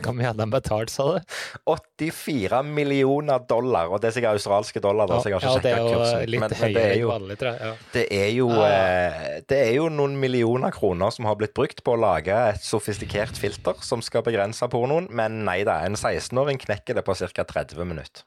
Hvor mye hadde han betalt, sa du? 84 millioner dollar, og det er sikkert australske dollar. da, så jeg har ja, ikke det er jo kursen. Men- men det er jo- vanlig. Ja. Det er, jo, eh, det er jo noen millioner kroner som har blitt brukt på å lage et sofistikert filter som skal begrense pornoen, men nei da, en 16-åring knekker det på ca. 30 minutter.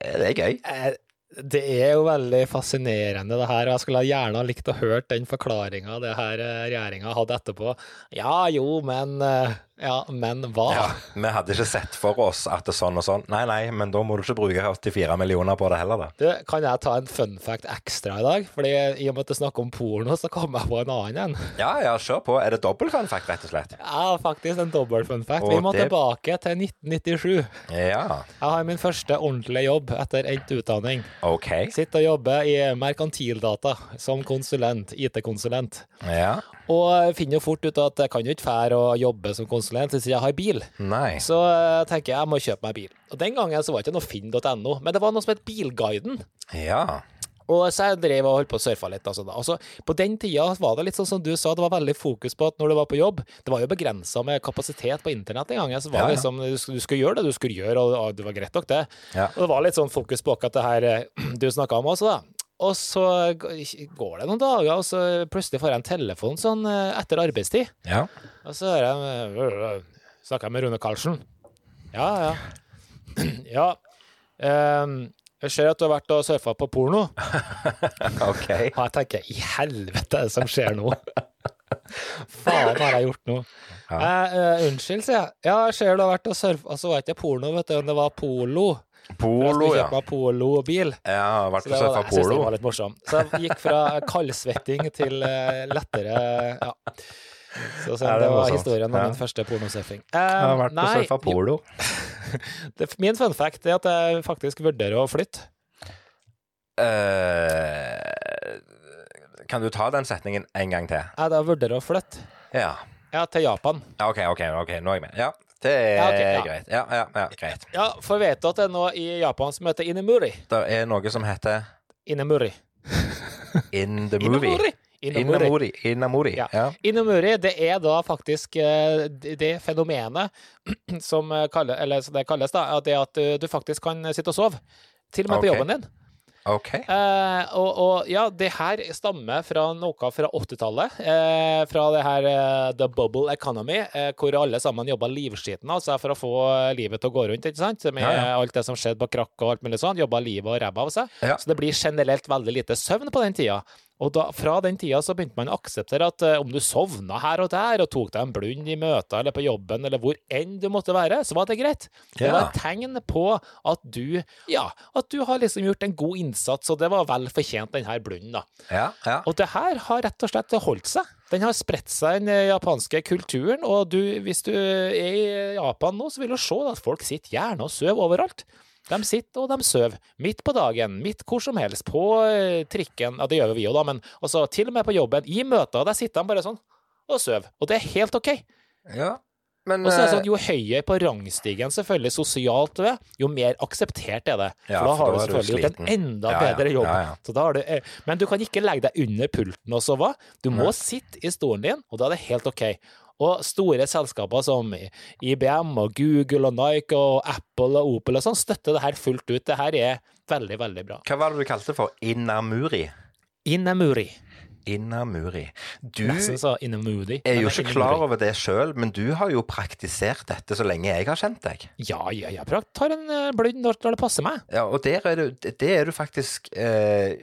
Det er gøy. Eh, Det er jo veldig fascinerende, det her. og Jeg skulle gjerne ha likt å hørt den forklaringa det her regjeringa hadde etterpå. Ja jo, men eh, Ja, men hva? Ja, vi hadde ikke sett for oss at det er sånn og sånn. Nei, nei, men da må du ikke bruke 84 millioner på det heller, da. Du, kan jeg ta en fun fact ekstra i dag? Fordi I og med at det er snakk om porno, så kom jeg på en annen en. Ja, ja, kjør på. Er det dobbel fun fact, rett og slett? Ja, faktisk en dobbel fun fact. Og Vi må det- tilbake til 1997. Ja, Jeg har min første ordentlige jobb etter endt utdanning. OK. Sitter og jobber i Merkantildata som konsulent, IT-konsulent. Ja. Og finner jo fort ut at jeg kan jo ikke fære å jobbe som konsulent hvis jeg har bil. Nei. Så uh, tenker jeg jeg må kjøpe meg bil. Og Den gangen så var det ikke noe finn.no, men det var noe som het Bilguiden. Ja. Og så jeg drev og holdt på å surfe litt. Altså, da. Altså, på den tida var det litt sånn som du sa, det var veldig fokus på at når du var på jobb Det var jo begrensa med kapasitet på internett en gang. Så var Ja, ja. liksom, du, du skulle gjøre det du skulle gjøre, og, og det var greit nok, det. Ja. Og det var litt sånn fokus på akkurat det her eh, [clears throat] du snakka om også, da. Og så går det noen dager, og så plutselig får jeg en telefon sånn eh, etter arbeidstid. Ja. Og så jeg øh, Snakker jeg med Rune Karlsen? Ja, ja. [clears throat] Ja. Um, jeg ser at du har vært og surfa på porno. [laughs] OK. Og jeg tenker i helvete er det som skjer nå? Faen har jeg gjort nå? Ja. Eh, eh, unnskyld, sier jeg. Ja, jeg ser du har vært og surfa Altså var ikke porno, vet du, men det var polo. Polo, Jeg ja. kjøpe og bil Ja, vært Så vært det var, polo. jeg synes det var litt morsom. Så jeg gikk fra kaldsvetting til eh, lettere Ja. Så, så Ja, det var historien om Ja. min første pornosurfing. Jeg har vært på nei, surfa polo. [laughs] det, min fun fact er at jeg faktisk vurderer å flytte. Uh, kan du ta den setningen en gang til? Jeg vurderer å flytte. Ja. Ja, til Japan. Ja, OK, ok, ok, nå er jeg med. Ja, det er Ja, okay, ja. greit. Ja, ja, ja, greit. Ja, for vet du at det er noe i Japan som heter Inemuri? Det er noe som heter Inemuri. In the [laughs] movie. Inemuri. Inamuri. Inamori. Ja. Ja. Inemuri, det er da faktisk eh, det fenomenet [clears throat] som, kalles, eller som det kalles, da, det at du, du faktisk kan sitte og sove. Til og med okay. på jobben din. OK. Eh, og, og ja, det her stammer fra noe fra 80-tallet. Eh, fra det her eh, The Bubble Economy, eh, hvor alle sammen jobba livskiten altså for å få livet til å gå rundt, ikke sant? Med Ja, ja. alt det som skjedde på krakk og alt mulig sånn. Jobba livet og ræva av seg. Ja. Så det blir generelt veldig lite søvn på den tida. Og da, fra den tida så begynte man å akseptere at uh, om du sovna her og der, og tok deg en blund i møter eller på jobben eller hvor enn du måtte være, så var det greit. Det var et tegn på at du, ja, at du har liksom gjort en god innsats, og det var vel fortjent, denne blunden, da. Ja, ja. Og det her har rett og slett holdt seg. Den har spredt seg i den japanske kulturen, og du, hvis du er i Japan nå, så vil du se at folk sitter gjerne og sover overalt. De sitter og de sover, midt på dagen, midt hvor som helst, på eh, trikken, ja det gjør jo vi jo da, men også til og med på jobben, i møter, der sitter de bare sånn og sover, og det er helt ok. ja. Men Og så er det eh, sånn, Jo høyere på rangstigen selvfølgelig sosialt du er, jo mer akseptert er det. For Ja, da for har da du selvfølgelig gjort en enda Ja, bedre jobb. ja, du, eh, men du kan ikke legge deg under pulten og sove. Du må sitte i stolen din, og da er det helt ok. Og store selskaper som IBM og Google og Nike og Apple og Opel og sånn støtter det her fullt ut. Det her er veldig, veldig bra. hva var det du kalte det for? Inamuri? Inamuri. Inamuri. Du Inemuri. er jo ikke klar over det sjøl, men du har jo praktisert dette så lenge jeg har kjent deg. Ja, ja, jeg tar en eh, blund når det passer meg. Ja, og der er du, det er du faktisk eh,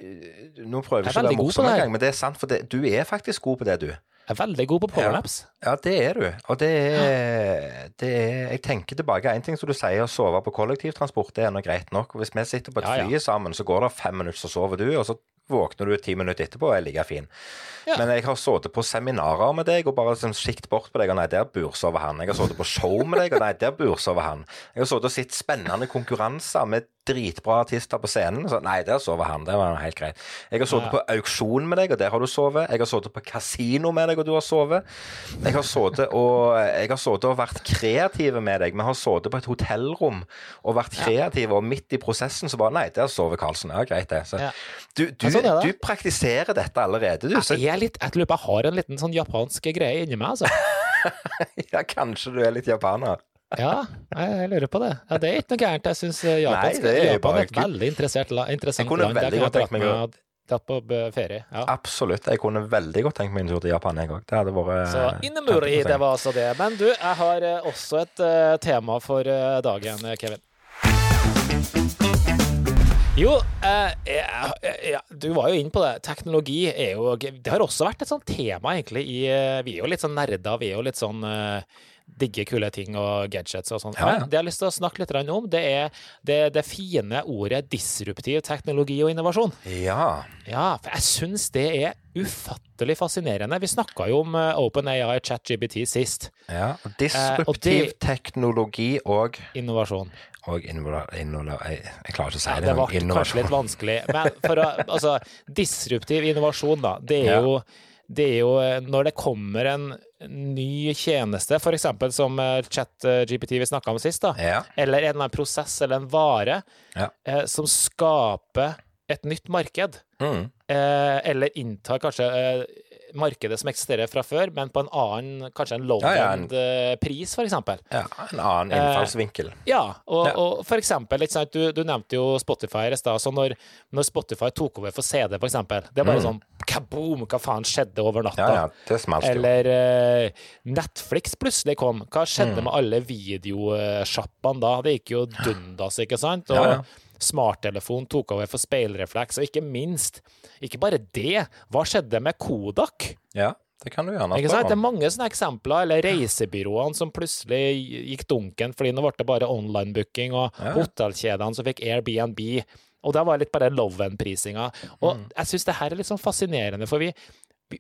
Nå prøver Jeg ikke å være morsom engang, men det er sant, for det, du er faktisk god på det, du. Jeg er veldig god på powernaps. Ja, det er du. Og det er, det er Jeg tenker tilbake. En ting som du sier, å sove på kollektivtransport, det er nå greit nok. Hvis vi sitter på et Ja, ja. fly sammen, så går det fem minutter, så sover du, og så våkner du ti minutter etterpå og er like fin. Ja. Men jeg har sittet på seminarer med deg og bare liksom sikt bort på deg, og nei, der bursover han. Jeg har sittet på show med deg, og nei, der bursover han. Jeg har sittet og sett spennende konkurranser med dritbra artister på scenen, så nei, der sover han. Det var helt greit. Jeg har sittet Ja. på auksjon med deg, og der har du sovet. Jeg har sittet på kasino med deg, og du har sovet. Jeg har sittet og, og vært kreative med deg. Vi har sittet på et hotellrom og vært kreative, og midt i prosessen så bare Nei, der sover Karlsen. Ja, greit, det. Så, du, du, Ja, sånn du praktiserer dette allerede, du. Jeg, er litt, jeg jeg har en liten sånn japansk greie inni meg, altså. [laughs] ja, kanskje du er litt japaner. Ja, jeg, jeg lurer på det. Ja, det er ikke noe gærent. Jeg syns er Japan bare er et veldig interessant land. Jeg kunne land. Veldig godt tenkt meg å- dratt på ferie. Ja. Absolutt. Jeg kunne veldig godt tenkt meg en tur til Japan, jeg òg. Det hadde vært Så eh, Innemuri, det var altså det. Men du, jeg har eh, også et uh, tema for uh, dagen, eh, Kevin. Jo, eh, ja, ja, du var jo inne på det. Teknologi er jo Det har også vært et sånt tema, egentlig, i eh, Vi er jo litt sånn nerder. Vi er jo litt sånn eh, digge kule ting og gadgets og sånn. Ja, det jeg har lyst til å snakke litt om, det er det, det fine ordet disruptiv teknologi og innovasjon. Ja. Ja, for jeg syns det er ufattelig fascinerende. Vi snakka jo om OpenAI OpenAI ChatGBT sist. ja. Eh, og Disruptiv det- teknologi og Innovasjon. Og innola, jeg, jeg klarer ikke å si Ja, det. det ble kanskje litt vanskelig. Men for å, altså, disruptiv innovasjon, da. Det er Ja. jo det er jo eh, når det kommer en ny tjeneste, f.eks. som eh, ChatGPT vi snakka om sist, da. Ja. eller en eller annen prosess eller en vare eh, som skaper et nytt marked. Mm. eh, eller inntar kanskje eh, markedet som eksisterer fra før, men på en annen, kanskje en low-end eh, pris, eksempel. Ja, en annen Eh, innfallsvinkel. Ja, og, Ja. og for eksempel, sant, du, du nevnte jo Spotify i stad, så når, når Spotify tok over for CD, eksempel, det er bare sånn kaboom, hva faen skjedde over natta? Mm. Ja, ja, det smalt jo. Eller eh, Netflix plutselig kom. Hva skjedde med alle videosjappene da? Det gikk jo dundas, ikke sant? Og Ja, ja. Smarttelefon tok over for speilrefleks, og ikke minst, ikke bare det, hva skjedde med Kodak? Ja, det kan du gjerne spørre om. Det er mange sånne eksempler, eller reisebyråene som plutselig gikk dunken fordi nå ble det bare online-booking, og Ja. hotellkjedene som fikk Airbnb. Og det var litt bare low-end-prisinga. Og Mm. jeg syns det her er litt sånn fascinerende, for vi,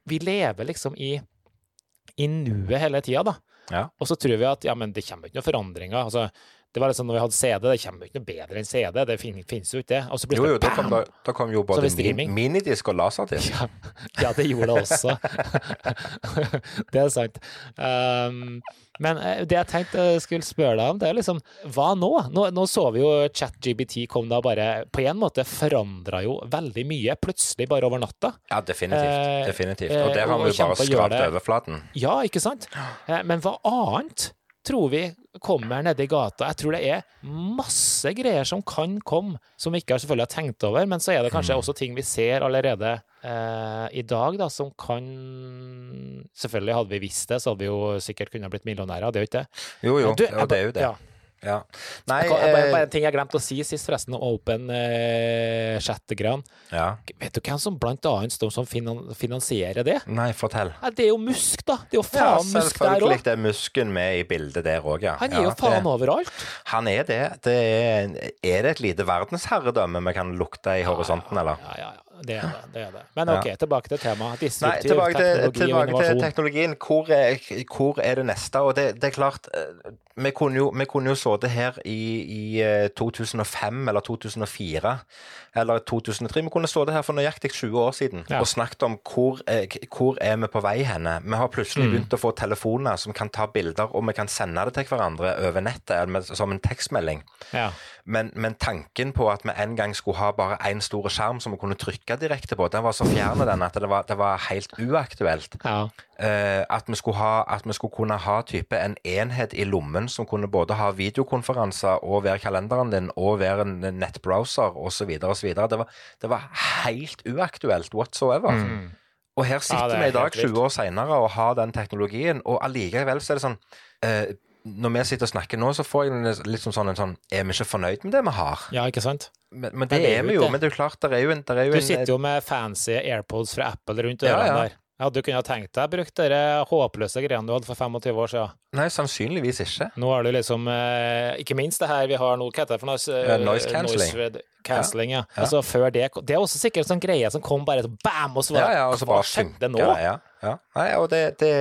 vi lever liksom i, i nuet hele tida, da. Ja. Og så tror vi at ja, men det kommer ikke noen forandringer. Altså, det var liksom når vi hadde CD, det kommer jo ikke noe bedre enn CD. Det finnes jo ikke det. Og så Jo, det jo, kom, bam! da, da kom jo både min, minidisk og laserdisk. Ja, ja, det gjorde det også. [laughs] det er sant. Um, men eh, det jeg tenkte jeg skulle spørre deg om, det er liksom Hva nå? Nå, nå så vi jo ChatGBT kom da bare På en måte forandra jo veldig mye, plutselig bare over natta. Ja, definitivt. Eh, definitivt. eh, Og der har vi jo bare skrapt overflaten. Ja, ikke sant? Men hva annet tror vi kommer nedi gata? Jeg tror det er masse greier som kan komme, som vi ikke har selvfølgelig har tenkt over, men så er det kanskje også ting vi ser allerede eh, i dag, da, som kan Selvfølgelig, hadde vi visst det, så hadde vi jo sikkert kunnet blitt millionærer, det er jo ikke det. Jo, jo, Du, ja, det er jo det. Ja. Ja. Nei, Jeg kan, jeg, bare, eh, bare en ting jeg glemte å si sist, forresten, om open eh, chat-greiene. ja. Vet du hvem som blant annet står som finan finansierer det? Nei, fortell. Ja, det er jo Musk, da. Det er jo Ja, faen Musk der selvfølgelig det er Musken med i bildet der òg, ja. Han er jo faen det, overalt. Han er det. det er, er det et lite verdensherredømme vi kan lukte i horisonten, eller? Ja, ja, ja. Det er det. det, er det. Men OK, tilbake til temaet. Nei, Disruptiv tilbake til, teknologi og innovasjon. til teknologien. Hvor er, hvor er det neste? Og det, det er klart eh, Vi kunne jo, vi kunne jo sittet her i, i eh, 2005 eller 2004 eller 2003. Vi kunne stått her for nøyaktig 20 år siden Ja. og snakket om hvor, eh, hvor er vi på vei henne. Vi har plutselig Mm. begynt å få telefoner som kan ta bilder, og vi kan sende det til hverandre over nettet eller med, som en tekstmelding. Ja. Men, men tanken på at vi en gang skulle ha bare én stor skjerm som vi kunne trykke direkte på, den var så fjern den at det var, det var helt uaktuelt. ja. Uh, at, vi ha, at vi skulle kunne ha type en enhet i lommen som kunne både ha videokonferanser og være kalenderen din og være en nettbrowser osv. osv. Det, var- det var helt uaktuelt whatsoever. Og her sitter er vi i dag, helt 20 år seinere, og har den teknologien, og allikevel så er det sånn eh, Når vi sitter og snakker nå, så får jeg litt sånn, sånn en sånn Er vi ikke fornøyd med det vi har? ja, ikke sant? Men, men det det er er vi jo. Det. Men det er jo klart, det er jo en, er jo Du en sitter jo med fancy AirPods fra Apple rundt Ja, ørene ja. der. Ja, du kunne ha tenkt deg å bruke de håpløse greiene du hadde for 25 år siden. Nei, sannsynligvis ikke. Nå har du liksom eh, Ikke minst det her vi har nå, hva heter det for noe? Uh, noise cancelling. Noise cancelling, ja. Altså før det Det er også sikkert en sånn greie som kom bare sånn bam, og så var ja, ja, Hva skjedde nå? Ja, ja. Nei, det, det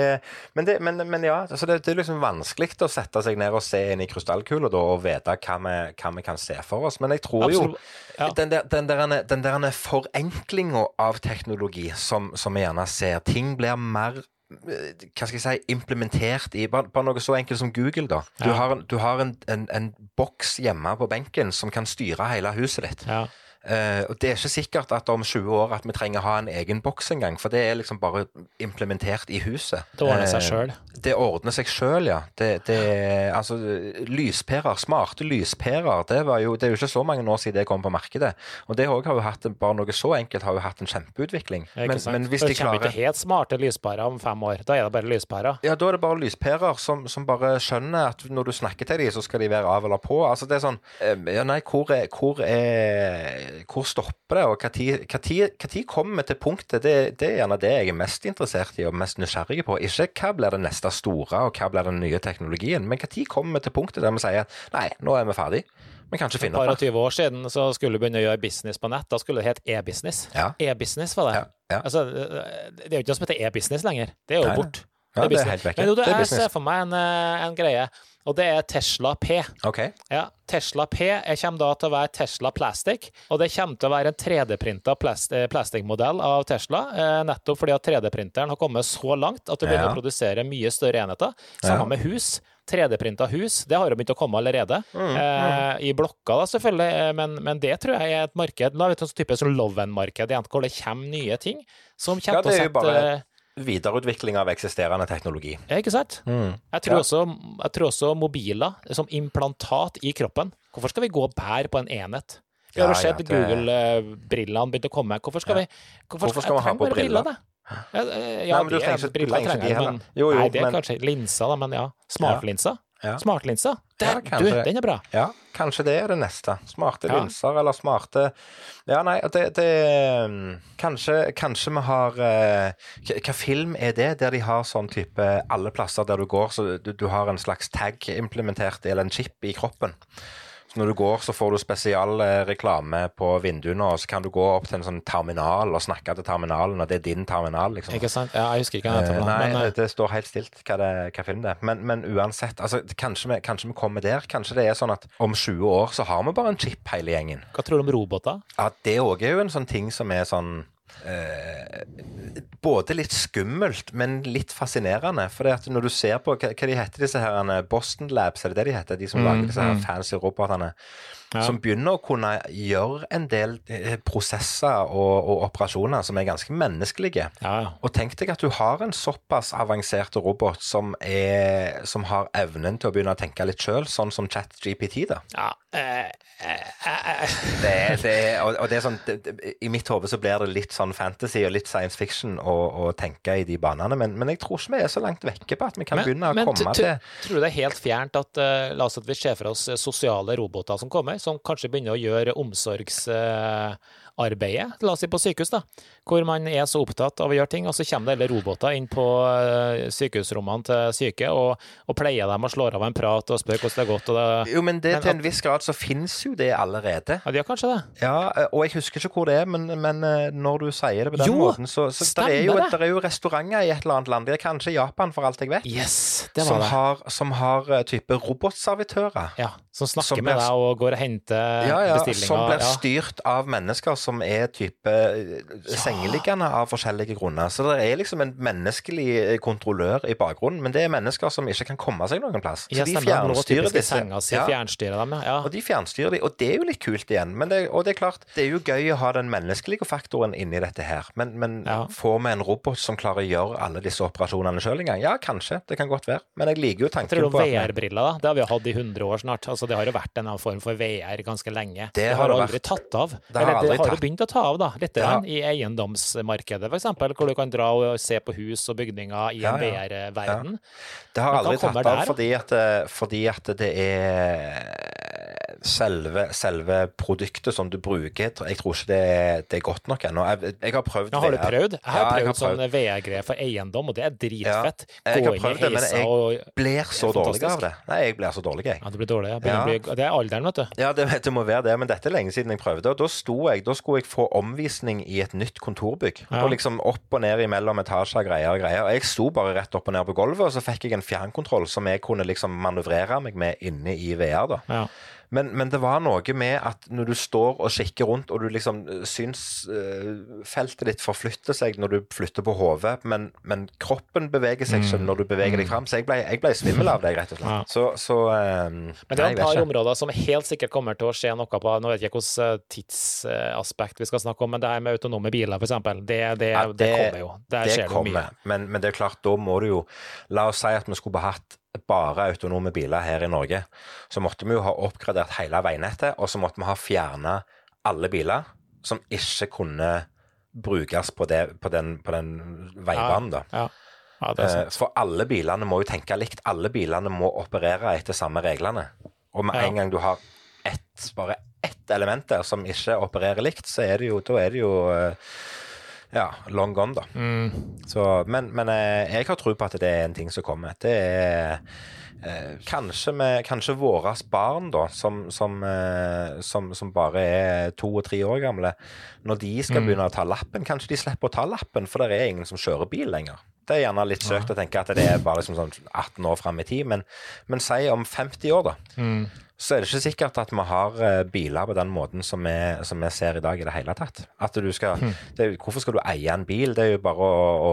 men, det, men, men ja, altså det, er liksom vanskelig å sette seg ned og se inn i krystallkula og vite hva vi, hva vi kan se for oss. Men jeg tror jo Ja. den der, den der, den der forenklinga av teknologi som, som vi gjerne ser, ting blir mer hva skal jeg si, implementert i bare, noe så enkelt som Google. da. Du Ja. har, en- du har en, en, en boks hjemme på benken som kan styre hele huset ditt. Ja. Eh, og Det er ikke sikkert at om 20 år at vi trenger ha en egen boks engang, for det er liksom bare implementert i huset. Det ordner seg sjøl? Uh, Det ordner seg sjøl, ja. Det, det, altså, lyspærer, smarte lyspærer, det, var jo, det er jo ikke så mange år siden det kom på markedet. Og det òg har jo hatt bare noe så enkelt har jo hatt en kjempeutvikling. Men, Men, hvis de hvis det de kommer klarer ikke helt smarte lyspærer om fem år. Da er det bare lyspærer. ja, da er det bare lyspærer som, som bare skjønner at når du snakker til dem, så skal de være av eller på. Altså det er sånn eh, Ja, nei, hvor, er, hvor, er, hvor stopper det, og tid kommer vi til punktet? Det, det er gjerne det jeg er mest interessert i og mest nysgjerrig på. Ikke hva blir det neste store, og hva blir den nye teknologien, men tid kommer vi til punktet der vi sier nei, nå er vi ferdig. Men kanskje finne Bare par og 20 år siden så skulle du begynne å gjøre business på nett. Da skulle det hett e-business. Ja. E-business var det. Ja, ja. Altså, det er jo ikke noe som heter e-business lenger. Det er jo borte. Ja, det er helt vekk. Men jo, det, Det er jeg ser for meg en, eh, en greie, og det er Tesla P. Okay. Ja, Tesla P jeg kommer da til å være Tesla Plastic, og det kommer til å være en 3D-printa plast, eh, plastikkmodell av Tesla, eh, nettopp fordi at 3D-printeren har kommet så langt at du begynner Ja. å produsere mye større enheter. Ja. Med hus. 3D-printa hus, det har jo begynt å komme allerede. Mm, Eh, I blokka, da, selvfølgelig, eh, men, men det tror jeg er et marked. Nå er du, en type som Loven-marked hvor det kommer nye ting som kommer til å det sette bare- Videreutvikling av eksisterende teknologi. Ikke sant? Mm. Jeg tror, Ja. også, jeg tror også mobiler som implantat i kroppen. Hvorfor skal vi gå og bære på en enhet? Vi har Ja, jo sett ja, det- Google-brillene begynte å komme. Hvorfor skal Ja. vi Hvorfor skal man ha på briller? Ja, eh, ja, Nei, men du trenger er- ikke- du briller trenger ikke de heller. Jo, jo, Nei, det er men- kanskje linser, da, men ja. Smartlinser. Ja. Smartlinser. Ja, du, den er bra. Ja, kanskje det er det neste. Smarte Ja. linser eller smarte Ja, nei, det, det mm, kanskje, kanskje vi har eh, Hva film er det, der de har sånn type Alle plasser der du går, så du, du har en slags tag implementert, eller en chip i kroppen. Når du går, så får du spesial eh, reklame på vinduene, og så kan du gå opp til en sånn terminal og snakke til terminalen, og det er din terminal, liksom. Ikke sant? Ja, jeg husker ikke hva den Eh, heter. Nei, men, eh, det står helt stilt hva, det, hva film det er. Men, men uansett, altså, kanskje, vi, kanskje vi kommer der. Kanskje det er sånn at om 20 år så har vi bare en chip hele gjengen. hva tror du om roboter? Ja, Det òg er jo en sånn ting som er sånn eh, Både litt skummelt, men litt fascinerende. For det at når du ser på hva, hva de heter disse her Boston Labs, er det det de heter? De som Mm, lager disse her mm. fancy robotene. Ja. Som begynner å kunne gjøre en del eh, prosesser og, og operasjoner som er ganske menneskelige. Ja. Og tenk deg at du har en såpass avansert robot som, er, som har evnen til å begynne å tenke litt sjøl, sånn som ChatGPT, da. ja eh, eh, eh, [laughs] Det er, det er, og, og det er sånn, det, det, I mitt hode så blir det litt sånn fantasy og litt science fiction å, tenke i de banene, men, men jeg tror ikke vi er så langt vekke på at vi kan begynne å men komme til Tror du det er helt fjernt at uh, La oss at vi ser for oss eh, sosiale roboter som kommer, som kanskje begynner å gjøre omsorgsarbeidet, la oss si på sykehus, da, hvor man er så opptatt av å gjøre ting, og så kommer det hele roboter inn på eh, sykehusrommene til syke og, og pleier dem og slår av en prat og spør hvordan det har gått. Det, Jo, men det Men til en viss grad så finnes jo det allerede. ja, de har kanskje det? Ja, eh, og jeg husker ikke hvor det er, men, men eh, når du sier det på den Jo, måten, så, så der er, jo, det. der er jo restauranter i et eller annet land, det er kanskje Japan for alt jeg vet, Yes, det som det. har, som har type robotservitører. Ja, som snakker som med blir- deg og går og henter Ja, ja, bestillinger. som blir styrt av mennesker som er type ja. sengeliggende av forskjellige grunner. Så det er liksom en menneskelig eh, kontrollør i bakgrunnen, men det er mennesker som ikke kan komme seg noen plass. Så Ja, de fjernstyrer disse. Senger, så Ja, fjernstyrer dem, ja. og de fjernstyrer de, og det er jo litt kult igjen. Men det, og det er klart, det er jo gøy å ha den menneskelige faktoren inni dette her. Men, men får vi en robot som klarer å gjøre alle disse operasjonene sjøl en gang? Ja, kanskje. Det kan godt være. Men jeg liker jo Tror tanken du på at vi- VR-briller, da? Det har vi jo hatt i 100 år snart. Altså, det har jo vært en form for VR ganske lenge. Det har har det aldri tatt av. har Eller aldri det har begynt å ta av, da. Litt ja. i eiendomsmarkedet, f.eks. Hvor du kan dra og se på hus og bygninger i en. VR-verden. Det har aldri tatt av fordi at, fordi at det er selve, selve produktet som du bruker. Jeg tror ikke det det er godt nok ennå. Jeg, jeg har prøvd VR. har du prøvd? Jeg har Ja, jeg prøvd har sånn prøvd. VR-greier for eiendom, og det er dritfett. jeg Gå har prøvd det, men jeg- Blir så dårlig av det. Nei, jeg blir så dårlig, jeg. Ja, det blir dårlig. Ja. Ja. Det er alderen, vet du. Ja, det, det må være det, men dette er lenge siden jeg prøvde. Og da sto jeg, da skulle jeg få omvisning i et nytt kontorbygg. Ja. Og liksom opp og ned imellom etasjer, greier og greier. Og jeg sto bare rett opp og ned på gulvet, og så fikk jeg en fjernkontroll som jeg kunne liksom manøvrere meg med inne i VR, da. Ja. Men, men det var noe med at når du står og kikker rundt, og du liksom eh, syns eh, feltet ditt forflytter seg når du flytter på hodet, men, men kroppen beveger seg ikke når du beveger deg fram. Så jeg ble, jeg ble svimmel av deg, rett og slett. Ja. Så, så eh, Men det er et par ikke. områder som helt sikkert kommer til å skje noe på. Nå vet jeg ikke hvilket tidsaspekt vi skal snakke om, men det her med autonome biler, f.eks. Det, det, Ja, det, kommer jo. Der det skjer det mye. kommer. Men, men det er klart, da må du jo La oss si at vi skulle hatt bare autonome biler her i Norge. Så måtte vi jo ha oppgradert hele veinettet, og så måtte vi ha fjerna alle biler som ikke kunne brukes på, det, på, den, på den veibanen, da. Ja. ja, det er Eh, sant. For alle bilene må jo tenke likt. Alle bilene må operere etter samme reglene. Og med Ja. en gang du har ett, bare ett element der som ikke opererer likt, så er det jo, da er det jo eh, ja, long gone, da. Mm. Så, men men eh, jeg har tro på at det er en ting som kommer. Det er eh, kanskje, med, kanskje våre barn, da, som, som, eh, som, som bare er to og tre år gamle, når de skal Mm. begynne å ta lappen, kanskje de slipper å ta lappen, for det er ingen som kjører bil lenger. Det er gjerne litt søkt å tenke at det er bare liksom sånn 18 år fram i tid, men, men si om 50 år, da Mm. så er det ikke sikkert at vi har eh, biler på den måten som vi, som vi ser i dag i det hele tatt. At du skal, mm. det hvorfor skal du eie en bil? Det er jo bare å, å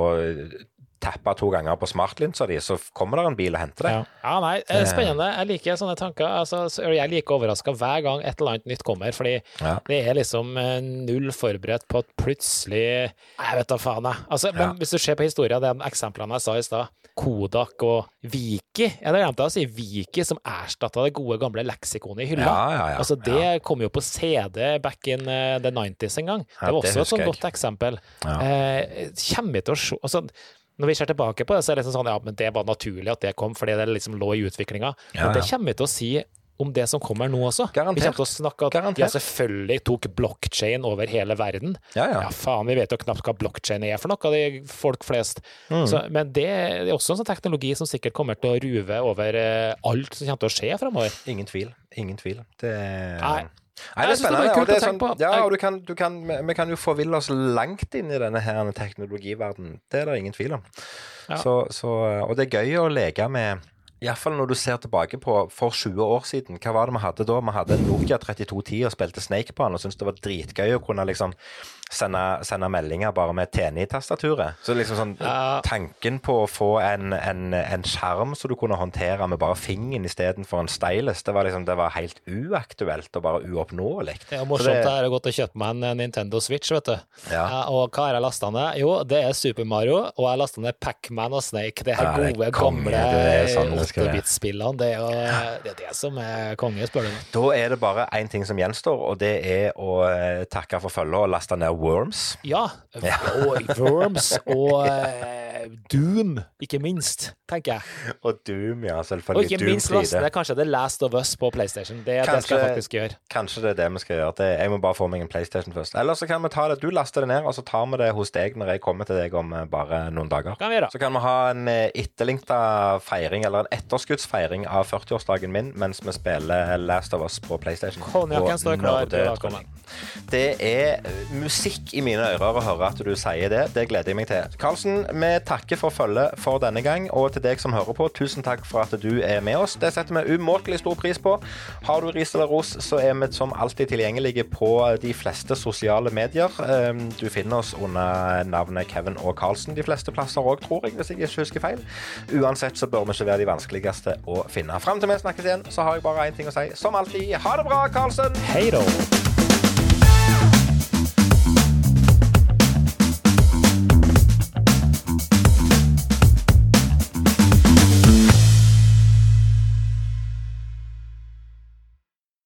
tappe to ganger på smartlinsa di, så kommer det en bil og henter deg. Ja. ja, nei, eh, spennende. Jeg liker sånne tanker. Altså, jeg er like overraska hver gang et eller annet nytt kommer, fordi Ja. det er liksom eh, null forberedt på at plutselig Jeg vet da faen, jeg. Altså, men Ja. hvis du ser på historien, de eksemplene jeg sa i stad, Kodak og Viki Jeg glemte å si Viki, som erstatta det gode, gamle leksikonet i hylla. Altså, det kom jo på CD back in eh, the 90s en gang. Det var det også et husker sånn godt eksempel. Eh, kommer vi til å se altså, når vi ser tilbake på det, så er det liksom sånn ja, men det var naturlig at det kom, fordi det liksom lå i utviklinga. Ja, Men det kommer vi til å si om det som kommer nå også. Garantert. Vi kommer til å snakke at Garantert. ja, selvfølgelig tok blokkjein over hele verden. Ja, ja. Ja, faen, vi vet jo knapt hva blokkjein er for noe, de folk flest. Mm. Så, men det er også en sånn teknologi som sikkert kommer til å ruve over eh, alt som kommer til å skje framover. Ingen tvil. Ingen tvil. Det Nei. Nei, det er spennende. det er og det er sånn, ja, og du kan, du kan, vi kan jo forville oss langt inn i denne her teknologiverdenen. Det er det ingen tvil om. Ja. Så, så, og det er gøy å leke med Iallfall når du ser tilbake på for 20 år siden. Hva var det vi hadde da? Vi hadde en Nokia 3210 og spilte Snake på den og syntes det var dritgøy å kunne liksom sende, sende meldinger bare med TNI-tastaturet. Så liksom sånn Ja. Tanken på å få en, en, en skjerm som du kunne håndtere med bare fingeren istedenfor en stylus, det var liksom det var helt uaktuelt og bare uoppnåelig. Så morsomt. Det er godt å kjøpe meg en Nintendo Switch, vet du. Ja. og hva har jeg lasta ned? Jo, det er Super Mario, og jeg lasta ned Pacman og Snake. Det er Ja, gode, gamle sånn det skal være. 8-bit-spillene. Det, er det er det som er konge, spør du meg. Da er det bare én ting som gjenstår, og det er å eh, takke for følget og laste ned Worms. Ja. Worms og eh, Doom, ikke minst, tenker jeg. Og Doom, ja, Og ikke Doom minst laste ned kanskje The Last of Us på PlayStation. Det, det skal jeg Kanskje- faktisk gjøre. Kanskje det er det vi skal gjøre. Det, jeg må bare få meg en PlayStation først. Eller så kan vi ta det. Du laster det ned, og så tar vi det hos deg når jeg kommer til deg om eh, bare noen dager. Kan vi gjøre. Så kan vi ha en eh, etterlengta feiring, eller en etterskuddsfeiring av 40-årsdagen min mens vi spiller Last of Us på PlayStation. Konjakken står klar. Ja. Det er eh, musikk i mine ører å høre at du sier det. Det gleder jeg meg til. Karlsen, vi takker for følget for denne gang, og til deg som hører på, tusen takk for at du er med oss. Det setter vi umåtelig stor pris på. Har du ris eller ros, så er vi som alltid tilgjengelige på de fleste sosiale medier. Eh, Du finner oss under navnet Kevin og Karlsen de fleste plasser òg, tror jeg, hvis jeg ikke husker feil. Uansett så bør vi ikke være de vanskeligste å finne. Fram til vi snakkes igjen, så har jeg bare én ting å si. Som alltid, ha det bra, Karlsen! Hei da.